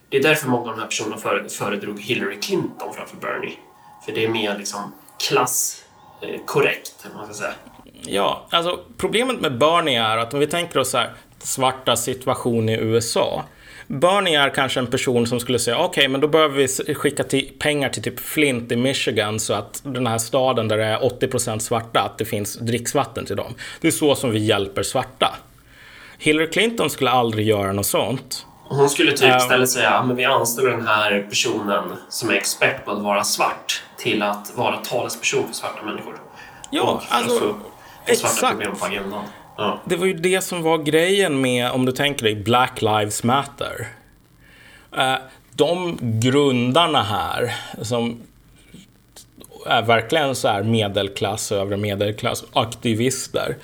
Det är därför många av de här personerna föredrog Hillary Clinton framför Bernie. För det är mer liksom klasskorrekt, eh, man ska säga. Ja, alltså problemet med Bernie är att om vi tänker oss så här, svarta situation i USA. Bernie är kanske en person som skulle säga okej, okay, men då behöver vi skicka till pengar till typ Flint i Michigan så att den här staden där det är 80% svarta, att det finns dricksvatten till dem. Det är så som vi hjälper svarta. Hillary Clinton skulle aldrig göra något sånt. Hon skulle typ uh, istället säga men vi anställer den här personen som är expert på att vara svart till att vara talesperson för svarta människor. Ja, och alltså... Exakt. Ja. Det var ju det som var grejen med, om du tänker dig, Black Lives Matter. Uh, de grundarna här, som är verkligen så här medelklass, övre medelklass, aktivister.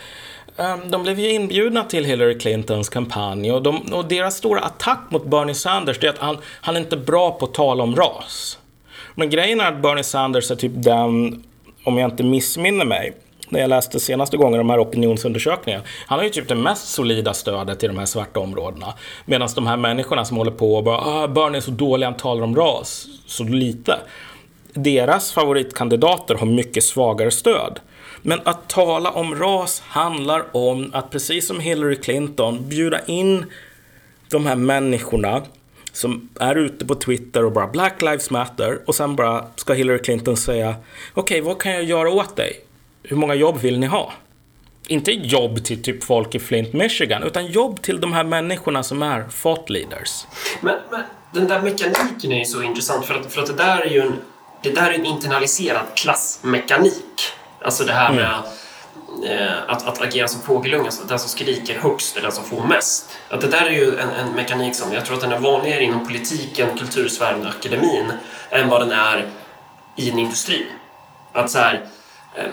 Ehm, de blev ju inbjudna till Hillary Clintons kampanj och, de, och deras stora attack mot Bernie Sanders är att han, han är inte bra på att tala om ras. Men grejen är att Bernie Sanders är typ den, om jag inte missminner mig, när jag läste senaste gången de här opinionsundersökningarna. Han har ju typ det mest solida stödet i de här svarta områdena. Medan de här människorna som håller på och bara ah, Bernie är så dålig, han talar om ras så lite. Deras favoritkandidater har mycket svagare stöd. Men att tala om ras handlar om att precis som Hillary Clinton bjuda in de här människorna som är ute på Twitter och bara Black Lives Matter och sen bara ska Hillary Clinton säga okej, okay, vad kan jag göra åt dig? Hur många jobb vill ni ha? Inte jobb till typ folk i Flint, Michigan, utan jobb till de här människorna som är thought leaders. Men, men den där mekaniken är ju så intressant för att, för att det där är ju en, det där är en internaliserad klassmekanik. Alltså det här med mm. eh, att, att agera som fågelunge, alltså den som skriker högst är den som får mest. Att det där är ju en, en mekanik som jag tror att den är vanligare inom politiken, kultursfären och akademin än vad den är i en industri. Att så här, eh,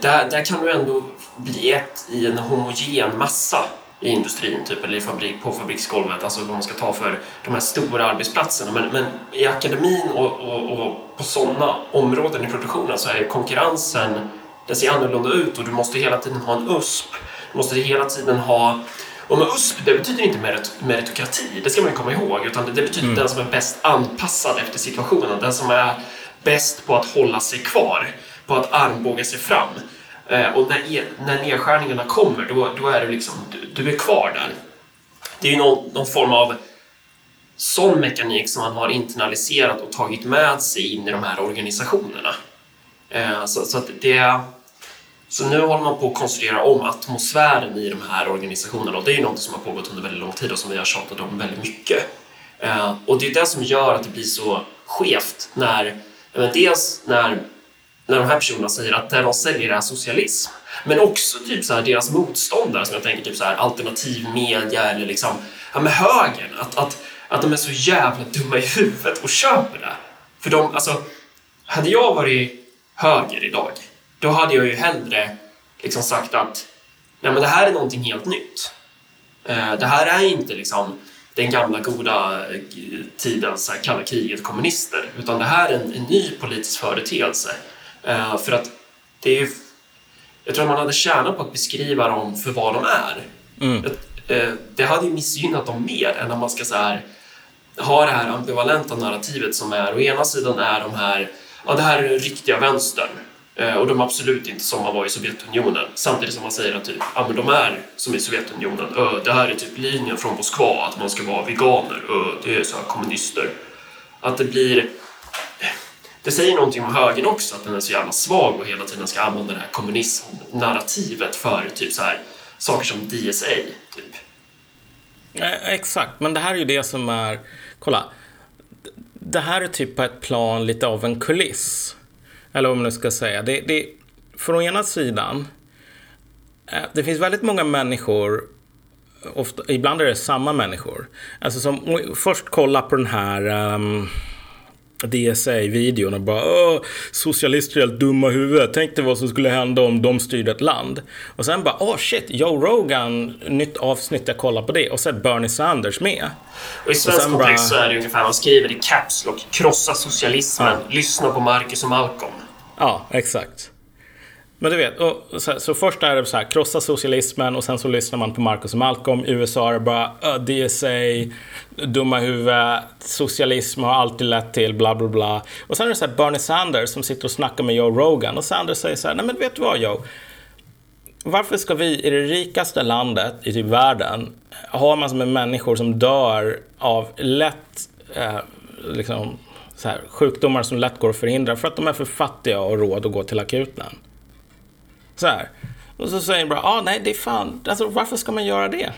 där, där kan du ändå bli ett i en homogen massa i industrin typ, eller i fabrik, på fabriksgolvet, alltså vad man ska ta för de här stora arbetsplatserna. Men, men i akademin och, och, och på sådana områden i produktionen så är konkurrensen, den ser annorlunda ut och du måste hela tiden ha en USP. Du måste hela tiden ha och med USP, det betyder inte merit meritokrati, det ska man ju komma ihåg, utan det, det betyder mm. den som är bäst anpassad efter situationen, den som är bäst på att hålla sig kvar, på att armbåga sig fram. Eh, och när, e, när nedskärningarna kommer, då, då är du liksom, du, du är kvar där. Det är ju någon, någon form av sån mekanik som man har internaliserat och tagit med sig in i de här organisationerna. Eh, så, så, att det, så nu håller man på att konstruera om atmosfären i de här organisationerna och det är ju något som har pågått under väldigt lång tid och som vi har tjatat om väldigt mycket. Eh, och det är det som gör att det blir så skevt när, dels när när de här personerna säger att det de säljer är socialism. Men också typ så här, deras motståndare som jag tänker typ så här, alternativ media eller liksom, ja men högern. Att, att, att de är så jävla dumma i huvudet och köper det. För de, alltså, hade jag varit höger idag, då hade jag ju hellre liksom sagt att nej men det här är någonting helt nytt. Eh, det här är inte liksom den gamla goda tidens kalla kriget kommunister, utan det här är en, en ny politisk företeelse för att det är Jag tror att man hade tjänat på att beskriva dem för vad de är. Mm. Det hade ju missgynnat dem mer än när man ska så här, ha det här ambivalenta narrativet som är å ena sidan är de här, ja det här är den riktiga vänstern. Eh, och de är absolut inte som man var i Sovjetunionen. Samtidigt som man säger att typ, ja, men de är som i Sovjetunionen. Ö, det här är typ linjen från Moskva, att man ska vara veganer. Ö, det är så här kommunister. Att det blir... Det säger någonting om högern också, att den är så jävla svag och hela tiden ska använda det här kommunismnarrativet för typ så här saker som DSA. Typ. Exakt, men det här är ju det som är... Kolla. Det här är typ på ett plan lite av en kuliss. Eller vad man nu ska säga. Det, det, från ena sidan, eh, det finns väldigt många människor Ofta, ibland är det samma människor. Alltså som först kolla på den här um, DSA-videon och bara socialister är helt dumma huvudet. Tänk dig vad som skulle hända om de styrde ett land. Och sen bara, åh oh, shit, Joe Rogan, nytt avsnitt, jag kollar på det. Och sen Bernie Sanders med. Och i svensk kontext bara... så är det ungefär, man skriver i caps lock, krossa socialismen, ja. lyssna på Marcus och Malcolm. Ja, exakt. Men du vet, och så, så först är det så här, krossa socialismen och sen så lyssnar man på Marcus och Malcolm. I USA är det bara DSA, dumma huvud, socialism har alltid lett till bla bla bla. Och sen är det så här Bernie Sanders som sitter och snackar med Joe Rogan och Sanders säger så här, nej men vet du vad Joe? Varför ska vi i det rikaste landet i typ världen ha massor med människor som dör av lätt eh, liksom, så här, sjukdomar som lätt går att förhindra för att de är för fattiga och råd att gå till akuten? Så här. Och så säger de bara, ah, nej det är fan, alltså varför ska man göra det?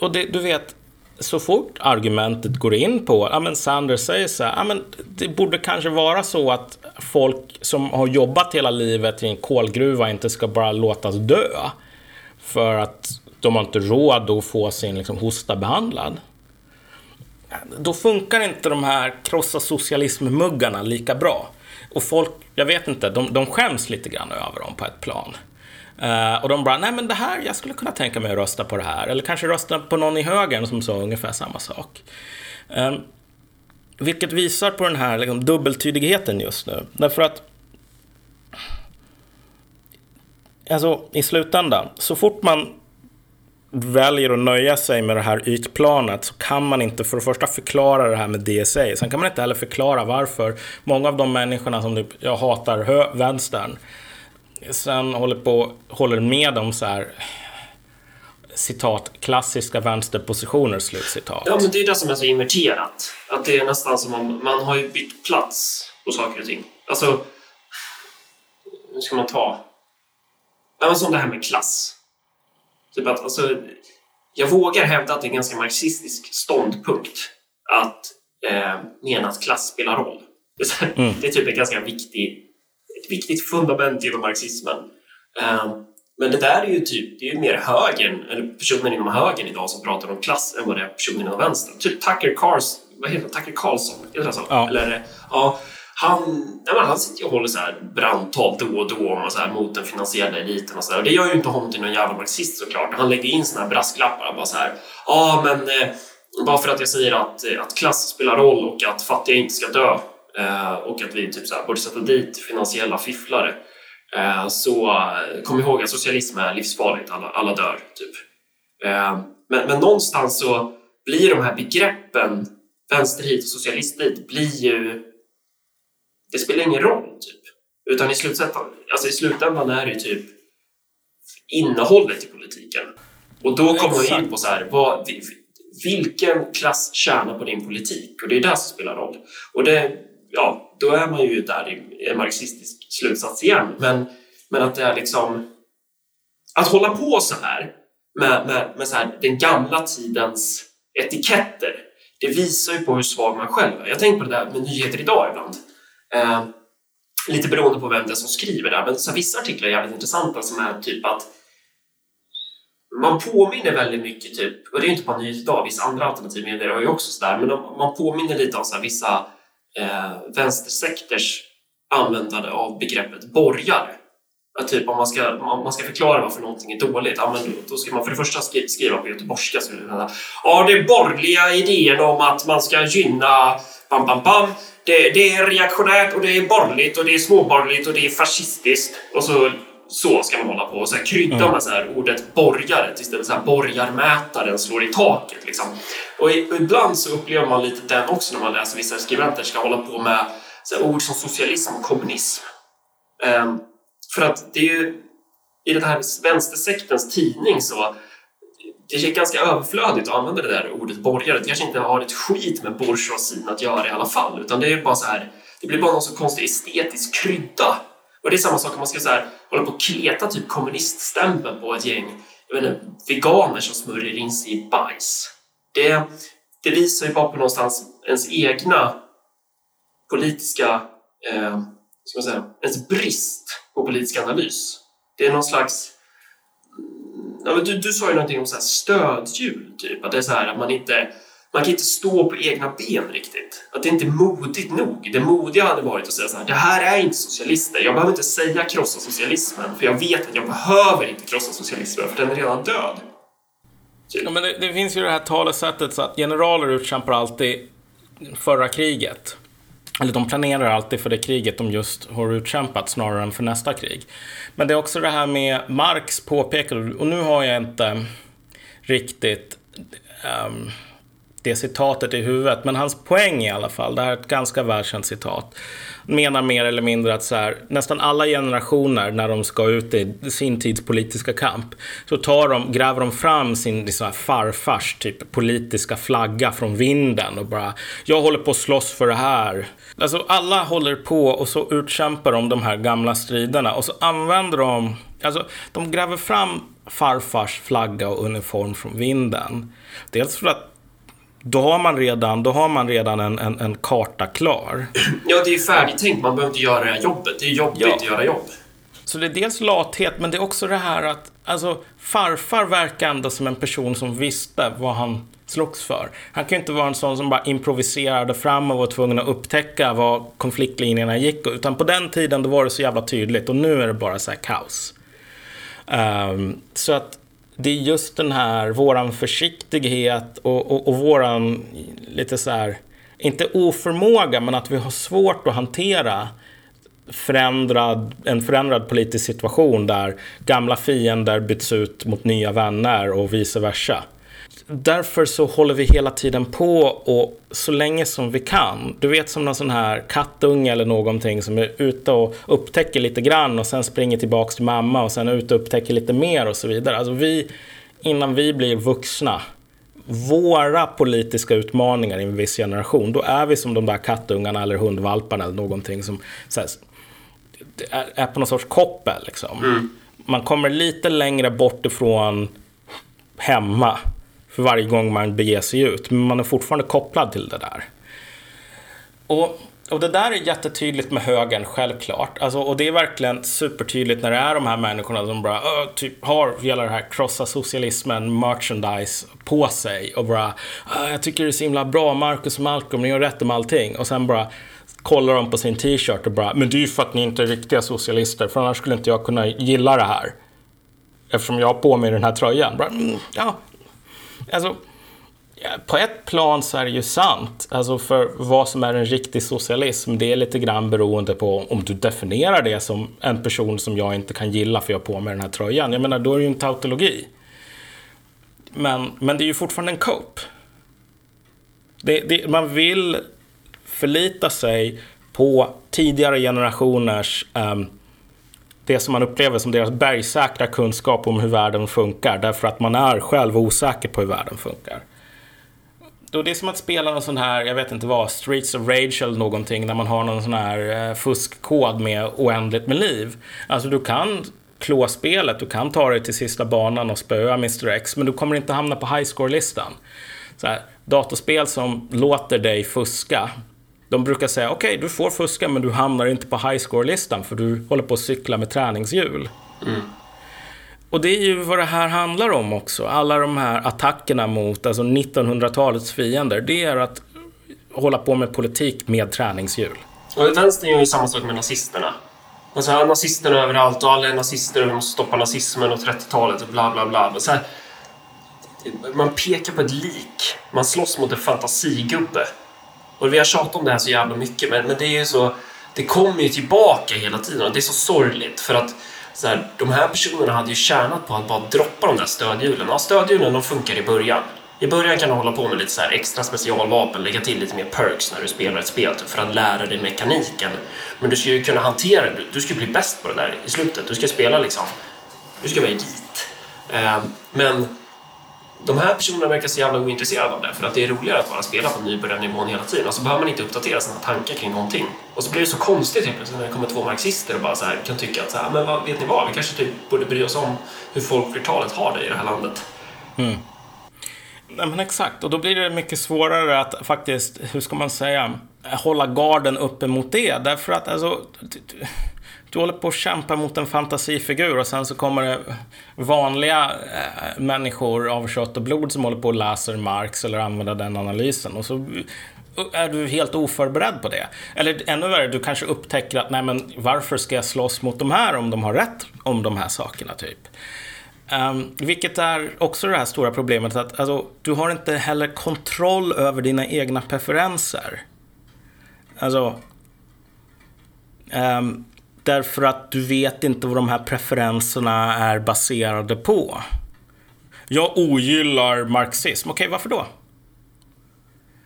Och det, du vet, så fort argumentet går in på, ja men Sanders säger så här, ja men det borde kanske vara så att folk som har jobbat hela livet i en kolgruva inte ska bara låtas dö. För att de har inte råd att få sin liksom, hosta behandlad. Då funkar inte de här krossa socialism-muggarna lika bra. Och folk, jag vet inte, de, de skäms lite grann över dem på ett plan. Uh, och de bara, nej men det här, jag skulle kunna tänka mig att rösta på det här. Eller kanske rösta på någon i högern som sa ungefär samma sak. Uh, vilket visar på den här liksom, dubbeltydigheten just nu. Därför att Alltså i slutändan, så fort man väljer att nöja sig med det här ytplanet så kan man inte för det första förklara det här med DSA. Sen kan man inte heller förklara varför många av de människorna som typ, jag hatar vänstern sen håller, på, håller med om så här citat, klassiska vänsterpositioner, slutcitat. Ja, men det är det som är så inverterat. Att det är nästan som om man har ju bytt plats på saker och ting. Alltså, hur ska man ta? Ja, men som det här med klass. Typ att, alltså, jag vågar hävda att det är en ganska marxistisk ståndpunkt att eh, mena att klass spelar roll. Det är, mm. det är typ en ganska viktig, ett viktigt fundament inom marxismen. Eh, men det där är ju typ, det är ju mer högern, eller personer inom högern idag som pratar om klass än vad det är personer inom vänstern. Typ Tucker Carlson, vad heter Tucker Carlson? Är det så? Ja. Eller, ja, han, ja, han sitter och håller så här brandtal då och då och så här, mot den finansiella eliten och så där. Och det gör ju inte honom till någon jävla marxist såklart. Han lägger in såna här brasklappar. Bara så här, ja men eh, bara för att jag säger att, eh, att klass spelar roll och att fattiga inte ska dö eh, och att vi typ så här, borde sätta dit finansiella fifflare eh, så eh, kom ihåg att socialism är livsfarligt. Alla, alla dör, typ. Eh, men, men någonstans så blir de här begreppen vänster hit och socialist dit blir ju det spelar ingen roll, typ. Utan i slutändan, alltså i slutändan är det ju typ innehållet i politiken. Och då kommer man in på så här, vad, vilken klass tjänar på din politik? Och det är det som spelar roll. Och det, ja, då är man ju där i en marxistisk slutsats igen. Men, men att det är liksom... Att hålla på så här med, med, med så här, den gamla tidens etiketter, det visar ju på hur svag man själv är. Jag tänker på det där med nyheter idag ibland. Eh, lite beroende på vem det är som skriver det. Men så vissa artiklar är jävligt intressanta som är typ att man påminner väldigt mycket, typ, och det är inte bara Nyhet idag, vissa andra alternativmedier har ju också sådär, men man påminner lite om så vissa eh, vänstersekters användande av begreppet borgare. Typ om man ska, om man ska förklara varför någonting är dåligt, ja, men då ska man för det första skriva på göteborgska. Ja, det borgerliga idén om att man ska gynna bam, bam, bam, det, det, är reaktionärt och det är borgerligt och det är småborgerligt och det är fascistiskt. Och så, så ska man hålla på och sen krydda mm. med så här ordet borgare tills den så här borgarmätaren slår i taket. Liksom. Och, i, och ibland så upplever man lite den också när man läser vissa skribenter ska hålla på med så ord som socialism och kommunism. Um, för att det är ju i den här vänstersektens tidning så det är ganska överflödigt att använda det där ordet borgare. Det kanske inte har ett skit med bourgeoisien att göra i alla fall, utan det är bara så här, det blir bara någon så konstig estetisk krydda. Och det är samma sak om man ska så här, hålla på och kleta typ kommuniststämpeln på ett gäng jag vet inte, veganer som smörjer in sig i bajs. Det, det visar ju bara på någonstans ens egna politiska, eh, ska man säga, ens brist på politisk analys. Det är någon slags Ja, men du, du sa ju någonting om så här stödhjul, typ. Att det är så här att man inte man kan inte stå på egna ben riktigt. Att det inte är modigt nog. Det modiga hade varit att säga så här, det här är inte socialister. Jag behöver inte säga krossa socialismen, för jag vet att jag behöver inte krossa socialismen, för den är redan död. Typ. Ja, men det, det, finns ju det här talesättet så att generaler utkämpar alltid förra kriget. Eller de planerar alltid för det kriget de just har utkämpat snarare än för nästa krig. Men det är också det här med Marx påpekade, och nu har jag inte riktigt um, det citatet i huvudet, men hans poäng i alla fall, det här är ett ganska välkänt citat, menar mer eller mindre att så här, nästan alla generationer när de ska ut i sin tids politiska kamp, så tar de, gräver de fram sin liksom, farfars typ politiska flagga från vinden och bara, jag håller på att slåss för det här. Alltså alla håller på och så utkämpar de de här gamla striderna och så använder de, alltså de gräver fram farfars flagga och uniform från vinden. Dels för att då har man redan, då har man redan en, en, en karta klar. Ja, det är färdigtänkt. Man behöver inte göra det här jobbet. Det är jobbigt ja. att göra jobb. Så det är dels lathet, men det är också det här att alltså, farfar verkar ändå som en person som visste vad han slogs för. Han kan ju inte vara en sån som bara improviserade fram och var tvungen att upptäcka var konfliktlinjerna gick. Utan på den tiden då var det så jävla tydligt och nu är det bara så här kaos. Um, så att det är just den här, våran försiktighet och, och, och våran lite så här, inte oförmåga, men att vi har svårt att hantera förändrad, en förändrad politisk situation där gamla fiender byts ut mot nya vänner och vice versa. Därför så håller vi hela tiden på och så länge som vi kan. Du vet som någon sån här kattunge eller någonting som är ute och upptäcker lite grann och sen springer tillbaks till mamma och sen ut och upptäcker lite mer och så vidare. Alltså vi, innan vi blir vuxna, våra politiska utmaningar i en viss generation, då är vi som de där kattungarna eller hundvalparna eller någonting som här, är, är, på någon sorts koppel. Liksom. Mm. Man kommer lite längre bort ifrån hemma för varje gång man beger sig ut. Men man är fortfarande kopplad till det där. Och, och det där är jättetydligt med högern, självklart. Alltså, och det är verkligen supertydligt när det är de här människorna som bara typ, har hela det här krossa socialismen, merchandise på sig. Och bara, jag tycker det är så himla bra, Marcus och Malcolm, ni har rätt om allting. Och sen bara kollar de på sin t-shirt och bara, men det är ju för att ni inte är riktiga socialister, för annars skulle inte jag kunna gilla det här. Eftersom jag har på mig den här tröjan. Bara, mm, ja, Alltså, på ett plan så är det ju sant. Alltså för vad som är en riktig socialism, det är lite grann beroende på om du definierar det som en person som jag inte kan gilla för jag har på mig den här tröjan. Jag menar, då är det ju en tautologi. Men, men det är ju fortfarande en cope. Det, det, man vill förlita sig på tidigare generationers um, det som man upplever som deras bergsäkra kunskap om hur världen funkar. Därför att man är själv osäker på hur världen funkar. Då det är som att spela någon sån här, jag vet inte vad, Streets of Rage eller någonting, där man har någon sån här eh, fuskkod med oändligt med liv. Alltså du kan klå spelet, du kan ta dig till sista banan och spöa Mr X, men du kommer inte hamna på high score-listan. Så här, datorspel som låter dig fuska de brukar säga okej, okay, du får fuska men du hamnar inte på high score-listan för du håller på att cykla med träningshjul. Mm. Och det är ju vad det här handlar om också. Alla de här attackerna mot alltså 1900-talets fiender, det är att hålla på med politik med träningshjul. Och vänstern gör ju samma sak med nazisterna. Alltså nazisterna överallt och alla är nazister och vi måste stoppa nazismen och 30-talet och bla bla bla. Så här, man pekar på ett lik. Man slåss mot en fantasigubbe. Och vi har tjatat om det här så jävla mycket, men, men det är ju så... Det kommer ju tillbaka hela tiden och det är så sorgligt för att så här, de här personerna hade ju tjänat på att bara droppa de där stödhjulen. Ja, stödhjulen de funkar i början. I början kan du hålla på med lite så här extra specialvapen, lägga till lite mer perks när du spelar ett spel typ, för att lära dig mekaniken. Men du ska ju kunna hantera det, du ska bli bäst på det där i slutet. Du ska spela liksom, du ska vara elit. Ehm, men de här personerna verkar så jävla ointresserade av det för att det är roligare att bara spela på nybörjarnivån hela tiden och så behöver man inte uppdatera sina tankar kring någonting. Och så blir det så konstigt helt plötsligt när det kommer två marxister och bara så här, kan tycka att så här, men vad, vet ni vad, vi kanske typ borde bry oss om hur folkflertalet har det i det här landet. Mm. Nej, men exakt, och då blir det mycket svårare att faktiskt, hur ska man säga, hålla garden uppe mot det. Därför att alltså, du håller på att kämpa mot en fantasifigur och sen så kommer det vanliga eh, människor av kött och blod som håller på och läser Marx eller använder den analysen. Och så eh, är du helt oförberedd på det. Eller ännu värre, du kanske upptäcker att nej men varför ska jag slåss mot de här om de har rätt om de här sakerna typ. Um, vilket är också det här stora problemet att alltså, du har inte heller kontroll över dina egna preferenser. Alltså... Um, därför att du vet inte vad de här preferenserna är baserade på. Jag ogillar marxism. Okej, okay, varför då?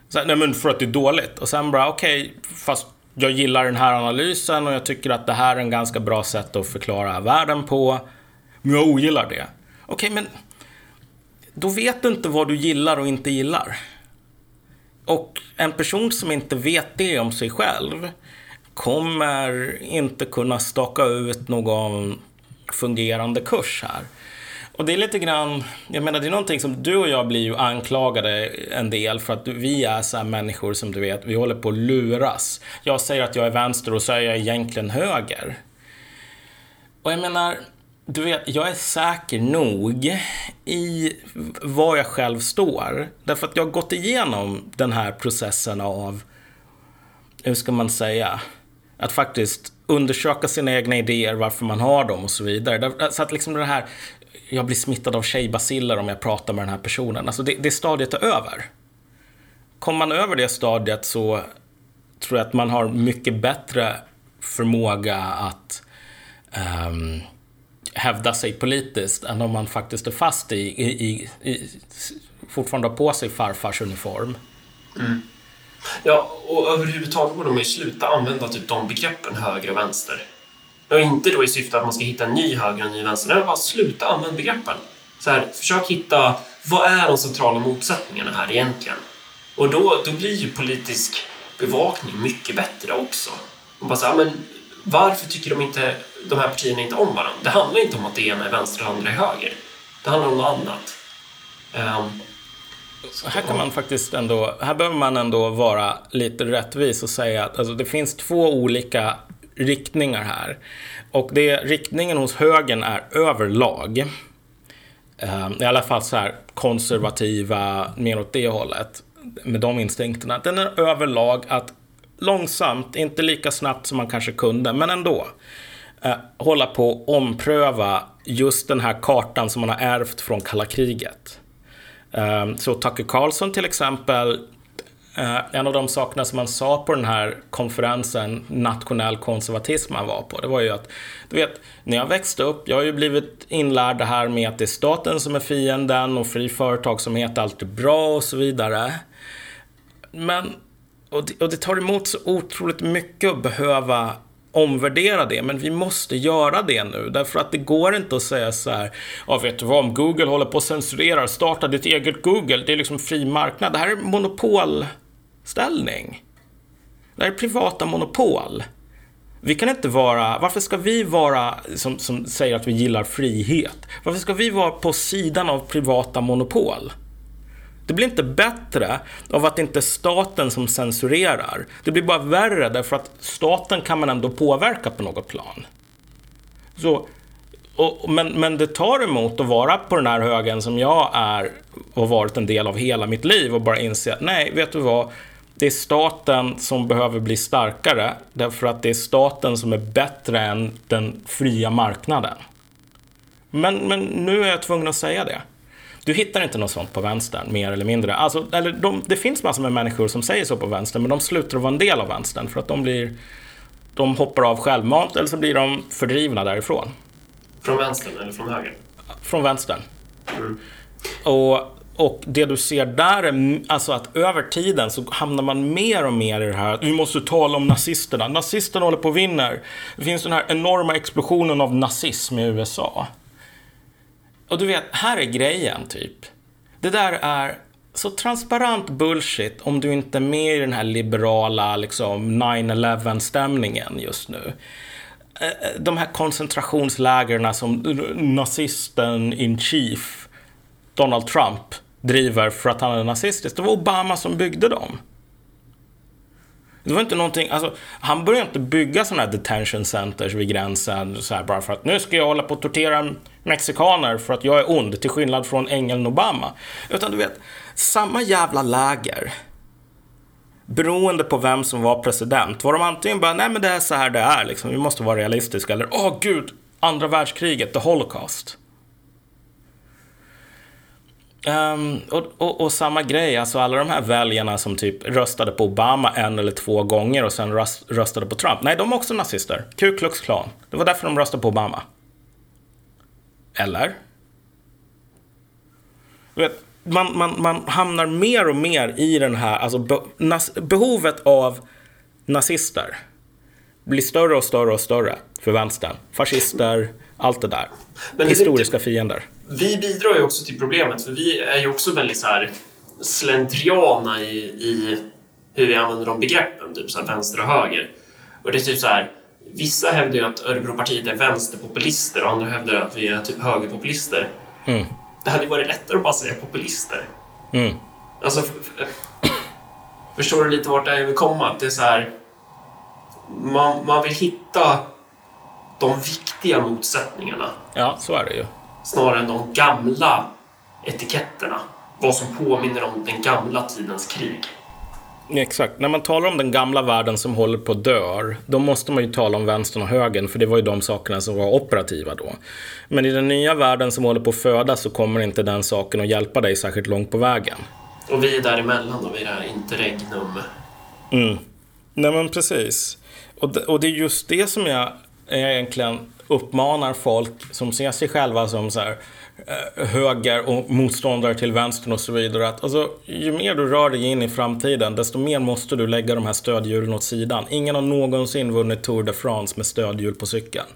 Så, nej, men för att det är dåligt. Och sen bara, okej, okay, fast jag gillar den här analysen och jag tycker att det här är en ganska bra sätt att förklara världen på. Men jag ogillar det. Okej, okay, men då vet du inte vad du gillar och inte gillar. Och en person som inte vet det om sig själv kommer inte kunna staka ut någon fungerande kurs här. Och det är lite grann, jag menar det är någonting som du och jag blir ju anklagade en del för att vi är så här människor som du vet, vi håller på att luras. Jag säger att jag är vänster och så är jag egentligen höger. Och jag menar, du vet, jag är säker nog i var jag själv står. Därför att jag har gått igenom den här processen av, hur ska man säga, att faktiskt undersöka sina egna idéer, varför man har dem och så vidare. Så att liksom det här, jag blir smittad av tjejbaciller om jag pratar med den här personen. Alltså det, det stadiet är över. Kommer man över det stadiet så tror jag att man har mycket bättre förmåga att um, hävda sig politiskt än om man faktiskt är fast i, i, i, i fortfarande har på sig farfars uniform. Mm. Ja, och överhuvudtaget borde man ju sluta använda typ de begreppen höger och vänster. Och inte då i syfte att man ska hitta en ny höger och en ny vänster. Nej, bara sluta använda begreppen. Så här, försök hitta, vad är de centrala motsättningarna här egentligen? Och då, då blir ju politisk bevakning mycket bättre också. Och bara så här, men varför tycker de, inte, de här partierna inte om varandra? Det handlar inte om att det ena är vänster och det andra är höger. Det handlar om något annat. Um, här kan man faktiskt ändå, här behöver man ändå vara lite rättvis och säga att alltså, det finns två olika riktningar här. Och det, riktningen hos högern är överlag. Eh, I alla fall så här konservativa, mer åt det hållet. Med de instinkterna. Den är överlag att långsamt, inte lika snabbt som man kanske kunde, men ändå. Eh, hålla på att ompröva just den här kartan som man har ärvt från kalla kriget. Ehm, så Tucker Carlson till exempel, eh, en av de sakerna som man sa på den här konferensen, nationell konservatism man var på, det var ju att, du vet, när jag växte upp, jag har ju blivit inlärd det här med att det är staten som är fienden och fri företagsamhet är alltid bra och så vidare. Men, och det, och det tar emot så otroligt mycket att behöva omvärdera det, men vi måste göra det nu. Därför att det går inte att säga så här, ja vet du vad, om Google håller på att censurera, starta ditt eget Google, det är liksom fri marknad. Det här är monopolställning. Det här är privata monopol. Vi kan inte vara, varför ska vi vara, som, som säger att vi gillar frihet, varför ska vi vara på sidan av privata monopol? Det blir inte bättre av att det inte är staten som censurerar. Det blir bara värre därför att staten kan man ändå påverka på något plan. Så, och, men, men det tar emot att vara på den här högen som jag är och varit en del av hela mitt liv och bara inse att nej, vet du vad? Det är staten som behöver bli starkare därför att det är staten som är bättre än den fria marknaden. Men, men nu är jag tvungen att säga det. Du hittar inte något sånt på vänstern, mer eller mindre. Alltså, eller de, det finns massor med människor som säger så på vänstern, men de slutar att vara en del av vänstern för att de blir... De hoppar av självmant eller så blir de fördrivna därifrån. Från vänstern eller från höger? Från vänstern. Mm. Och och det du ser där är alltså att över tiden så hamnar man mer och mer i det här att vi måste tala om nazisterna. Nazisterna håller på att vinna. Det finns den här enorma explosionen av nazism i USA. Och du vet, här är grejen typ. Det där är så transparent bullshit om du inte är med i den här liberala liksom 9-11 stämningen just nu. Eh, eh, de här koncentrationslägren som nazisten in chief Donald Trump driver för att han är nazistisk. Det var Obama som byggde dem. Det var inte någonting, alltså, han började inte bygga sådana här detention centers vid gränsen så här, bara för att nu ska jag hålla på att tortera mexikaner för att jag är ond, till skillnad från ängeln Obama. Utan du vet, samma jävla läger. Beroende på vem som var president var de antingen bara, nej men det är så här det är, liksom, vi måste vara realistiska. Eller, åh oh, gud, andra världskriget, the holocaust. Um, och, och, och, samma grej, alltså alla de här väljarna som typ röstade på Obama en eller två gånger och sen röst, röstade på Trump. Nej, de är också nazister. Ku Klux Klan. Det var därför de röstade på Obama. Eller? Vet, man, man, man hamnar mer och mer i den här, alltså be, nas, behovet av nazister blir större och större och större för vänstern. Fascister, allt det där. Men Historiska fiender. Vi bidrar ju också till problemet, för vi är ju också väldigt så här slentriana i, i hur vi använder de begreppen, typ så här vänster och höger. Och det är typ så här, vissa hävdar ju att Örebropartiet är vänsterpopulister och andra hävdar att vi är typ högerpopulister. Mm. Det hade ju varit lättare att bara säga populister. Mm. Alltså, förstår du lite vart det är jag vill komma? Det är så här, man, man vill hitta de viktiga motsättningarna. Ja, så är det ju. Snarare än de gamla etiketterna. Vad som påminner om den gamla tidens krig. Exakt. När man talar om den gamla världen som håller på att dö, då måste man ju tala om vänstern och högern, för det var ju de sakerna som var operativa då. Men i den nya världen som håller på att födas så kommer inte den saken att hjälpa dig särskilt långt på vägen. Och vi är däremellan då, vi är det här interregnum. Mm. Nej men precis. Och det, och det är just det som jag egentligen uppmanar folk som ser sig själva som så här, eh, höger och motståndare till vänstern och så vidare. Att, alltså, ju mer du rör dig in i framtiden, desto mer måste du lägga de här stödhjulen åt sidan. Ingen har någonsin vunnit Tour de France med stödhjul på cykeln.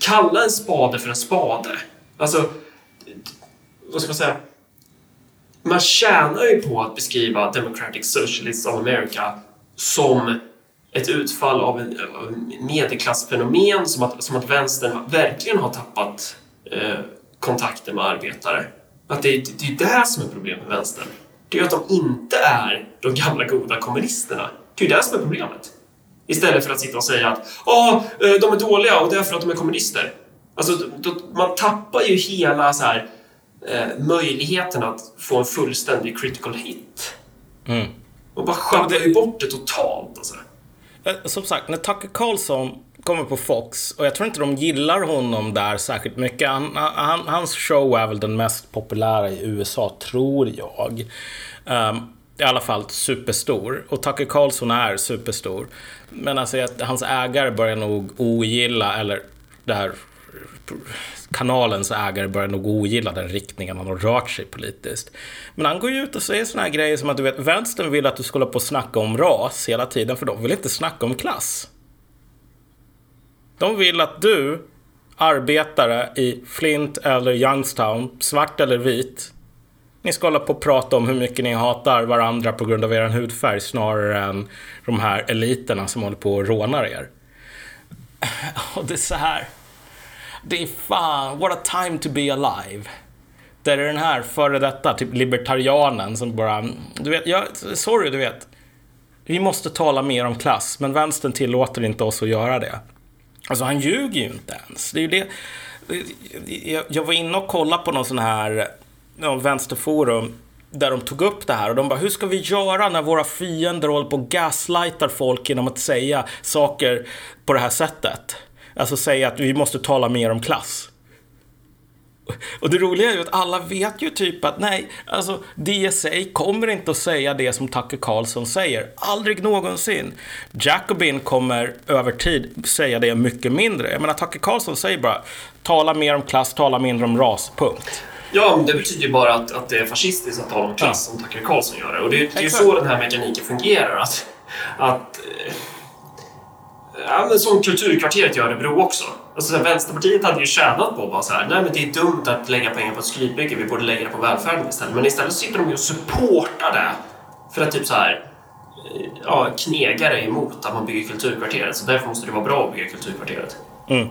Kalla en spade för en spade. Alltså, vad ska man säga? Man tjänar ju på att beskriva Democratic Socialists of America som ett utfall av en, en medelklassfenomen som att, som att vänstern verkligen har tappat eh, kontakten med arbetare. Att det, det, det är det som är problemet med vänstern. Det är att de inte är de gamla goda kommunisterna. Det är det som är problemet. Istället för att sitta och säga att ah, de är dåliga och det är för att de är kommunister. Alltså, då, man tappar ju hela så här, eh, möjligheten att få en fullständig critical hit. Mm. Man bara sjabblar ju bort det totalt. Alltså. Eh, som sagt, när Tucker Carlson kommer på Fox och jag tror inte de gillar honom där särskilt mycket. Han, han, hans show är väl den mest populära i USA, tror jag. Um, I alla fall superstor. Och Tucker Carlson är superstor. Men alltså hans ägare börjar nog ogilla, eller det här kanalens ägare börjar nog ogilla den riktningen han har rört sig politiskt. Men han går ju ut och säger såna här grejer som att du vet, vänstern vill att du ska hålla på och snacka om ras hela tiden, för de vill inte snacka om klass. De vill att du, arbetare i Flint eller Youngstown, svart eller vit, ni ska hålla på och prata om hur mycket ni hatar varandra på grund av er hudfärg snarare än de här eliterna som håller på och rånar er. Och det är så här det är fan, what a time to be alive. Det är den här före detta, typ libertarianen som bara, du vet, jag, sorry du vet. Vi måste tala mer om klass, men vänstern tillåter inte oss att göra det. Alltså han ljuger ju inte ens. Det är ju det. Jag var inne och kollade på någon sån här ja, vänsterforum där de tog upp det här och de bara, hur ska vi göra när våra fiender håller på och gaslightar folk genom att säga saker på det här sättet? Alltså säga att vi måste tala mer om klass. Och det roliga är ju att alla vet ju typ att nej, alltså DSA kommer inte att säga det som Tucker Carlson säger. Aldrig någonsin. Jacobin kommer över tid säga det mycket mindre. Jag menar, Tucker Carlson säger bara tala mer om klass, tala mindre om ras, punkt. Ja, men det betyder ju bara att, att det är fascistiskt att tala om klass som Tucker Carlson gör det. Och det, det är ju så den här mekaniken fungerar. Att, att eh, ja, men som kulturkvarteret i Örebro också. Alltså, Vänsterpartiet hade ju tjänat på att bara så här, nej men det är dumt att lägga pengar på ett skrytbygge, vi borde lägga det på välfärden istället. Men istället sitter de ju och supportar det för att typ så här eh, ja, knega det emot att man bygger kulturkvarteret. Så därför måste det vara bra att bygga kulturkvarteret. Mm.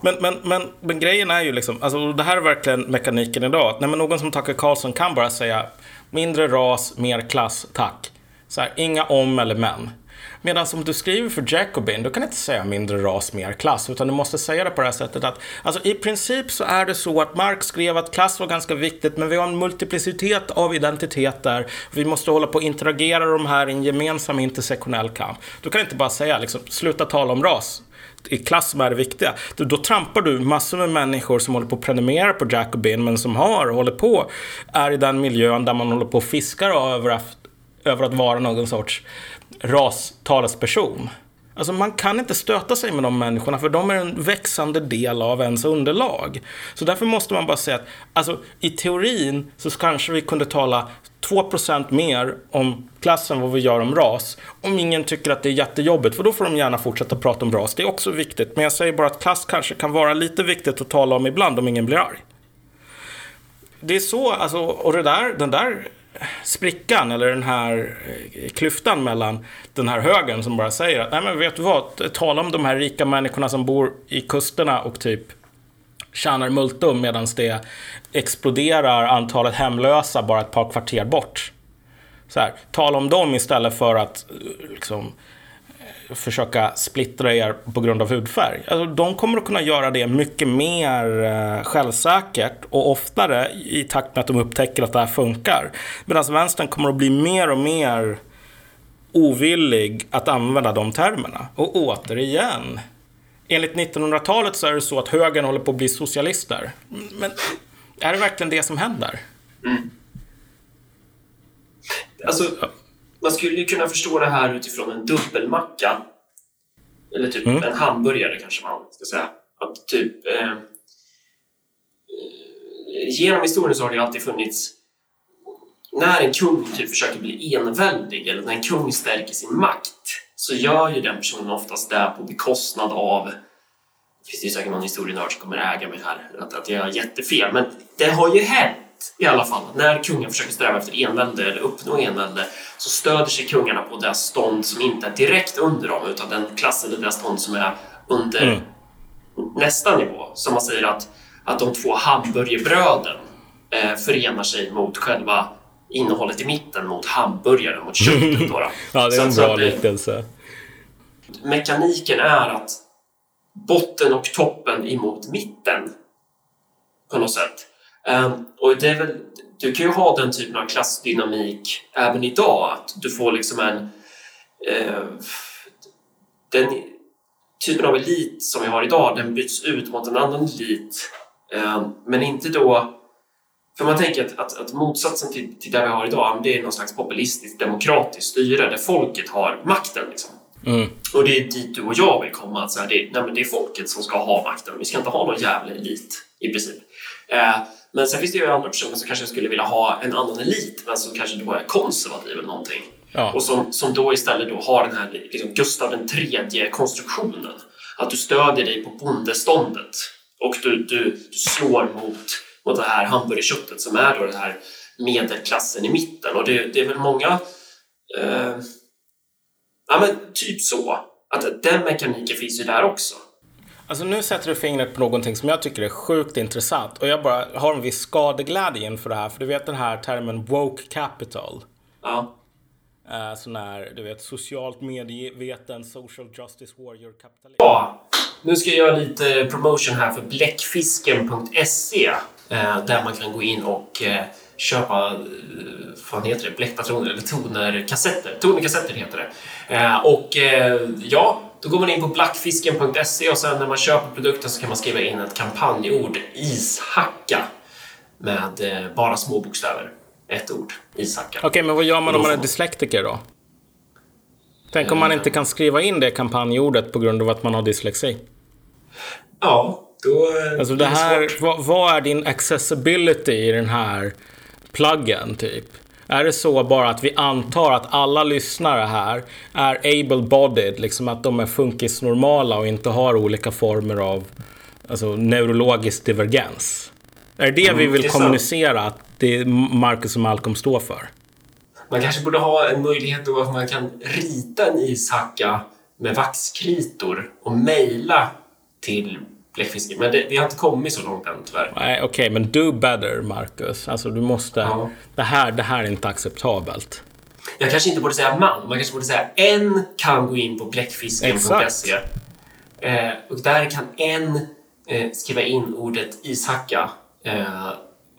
Men, men, men, men grejen är ju liksom, alltså det här är verkligen mekaniken idag. Nej, men någon som Tucker Carlson kan bara säga mindre ras, mer klass, tack. Så här, inga om eller men. Medan om du skriver för Jacobin, då kan du inte säga mindre ras, mer klass, utan du måste säga det på det här sättet att alltså, i princip så är det så att Marx skrev att klass var ganska viktigt, men vi har en multiplicitet av identiteter. Vi måste hålla på att interagera de här i en gemensam intersektionell kamp. Du kan inte bara säga liksom, sluta tala om ras i klass som är det viktiga. Då trampar du massor med människor som håller på att prenumerera på Jacobin men som har, håller på, är i den miljön där man håller på och fiskar över, över att vara någon sorts rastalesperson. Alltså man kan inte stöta sig med de människorna för de är en växande del av ens underlag. Så därför måste man bara säga att alltså, i teorin så kanske vi kunde tala 2% mer om klassen vad vi gör om ras. Om ingen tycker att det är jättejobbigt, för då får de gärna fortsätta prata om ras. Det är också viktigt, men jag säger bara att klass kanske kan vara lite viktigt att tala om ibland om ingen blir arg. Det är så, alltså, och det där, den där sprickan eller den här eh, klyftan mellan den här högern som bara säger att nej men vet du vad, tala om de här rika människorna som bor i kusterna och typ tjänar multum medan det exploderar antalet hemlösa bara ett par kvarter bort. Så här, tala om dem istället för att eh, liksom, försöka splittra er på grund av hudfärg. Alltså, de kommer att kunna göra det mycket mer eh, självsäkert och oftare i takt med att de upptäcker att det här funkar. Medan vänstern kommer att bli mer och mer ovillig att använda de termerna. Och återigen, enligt 1900-talet så är det så att högern håller på att bli socialister. Men är det verkligen det som händer? Mm. Alltså, man skulle ju kunna förstå det här utifrån en dubbelmacka. Eller typ mm. en hamburgare kanske man ska säga. Att typ... Eh, eh, genom historien så har det alltid funnits... När en kung typ försöker bli enväldig eller när en kung stärker sin makt så gör ju den personen oftast det på bekostnad av det finns ju säkert någon historienörd som kommer äga mig här, att, att jag har jättefel. Men det har ju hänt i alla fall. När kungen försöker sträva efter envälde eller uppnå envälde så stöder sig kungarna på det stånd som inte är direkt under dem utan den klass eller det stånd som är under mm. nästa nivå. Som man säger att, att de två hamburgerbröden eh, förenar sig mot själva innehållet i mitten mot hamburgaren, mot köttet. Då, då. ja, det är en så bra liknelse. Mekaniken är att botten och toppen emot mitten på något sätt. Um, och det är väl, du kan ju ha den typen av klassdynamik även idag, att du får liksom en... Uh, den typen av elit som vi har idag, den byts ut mot en annan elit. Uh, men inte då... För man tänker att, att, att motsatsen till, till det vi har idag, det är någon slags populistiskt demokratiskt styre där folket har makten. Liksom. Mm. Och det är dit du och jag vill komma. Att så här, det, nej, det är folket som ska ha makten. Vi ska inte ha någon jävla elit i princip. Eh, men sen finns det ju andra personer som kanske skulle vilja ha en annan elit men som kanske då är konservativ eller någonting. Ja. Och som, som då istället då har den här liksom Gustav III konstruktionen. Att du stödjer dig på bondeståndet och du, du, du slår mot, mot det här hamburgerköttet som är då den här medelklassen i mitten. Och det, det är väl många eh, Ja, men typ så. Att den mekaniken finns ju där också. Alltså nu sätter du fingret på någonting som jag tycker är sjukt intressant och jag bara har en viss skadeglädje inför det här. För du vet den här termen woke capital? Ja. Uh, sån här, du vet, socialt medveten social justice warrior kapitalist. Ja, nu ska jag göra lite promotion här för bläckfisken.se uh, där man kan gå in och uh, köpa, vad heter det, bläckpatroner eller tonerkassetter. Tonerkassetter heter det. Eh, och eh, ja, då går man in på blackfisken.se och sen när man köper produkten så kan man skriva in ett kampanjord, ishacka, med eh, bara små bokstäver. Ett ord, ishacka. Okej, okay, men vad gör man om man är dyslektiker då? Tänk om man inte kan skriva in det kampanjordet på grund av att man har dyslexi? Ja, då... Alltså det här, vad, vad är din accessibility i den här pluggen typ? Är det så bara att vi antar att alla lyssnare här är able-bodied, liksom att de är funkisnormala och inte har olika former av alltså, neurologisk divergens? Är det det Mm, vi vill det kommunicera att det Marcus och Malcolm står för? Man kanske borde ha en möjlighet då att man kan rita en ishacka med vaxkritor och mejla till bläckfisken. Men det, vi har inte kommit så långt än tyvärr. Nej, okej, men do better, Marcus. Alltså, du måste... Ja. Det, här, det här är inte acceptabelt. Jag kanske inte borde säga man, man kanske borde säga en kan gå in på bläckfisken.se eh, och där kan en eh, skriva in ordet ishacka eh,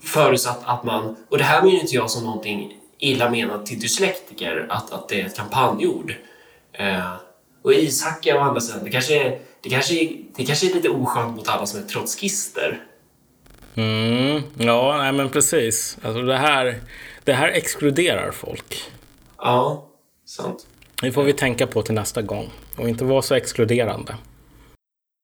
förutsatt att man, och det här menar inte jag som någonting illa menat till dyslektiker, att, att det är ett kampanjord. Eh, och ishacka å andra sidan, det kanske, är, det, kanske är, det kanske är lite oskönt mot alla som är trotskister. Mm, ja, nej men precis. Alltså det här, det här exkluderar folk. Ja, sant. Det får vi tänka på till nästa gång. Och inte vara så exkluderande.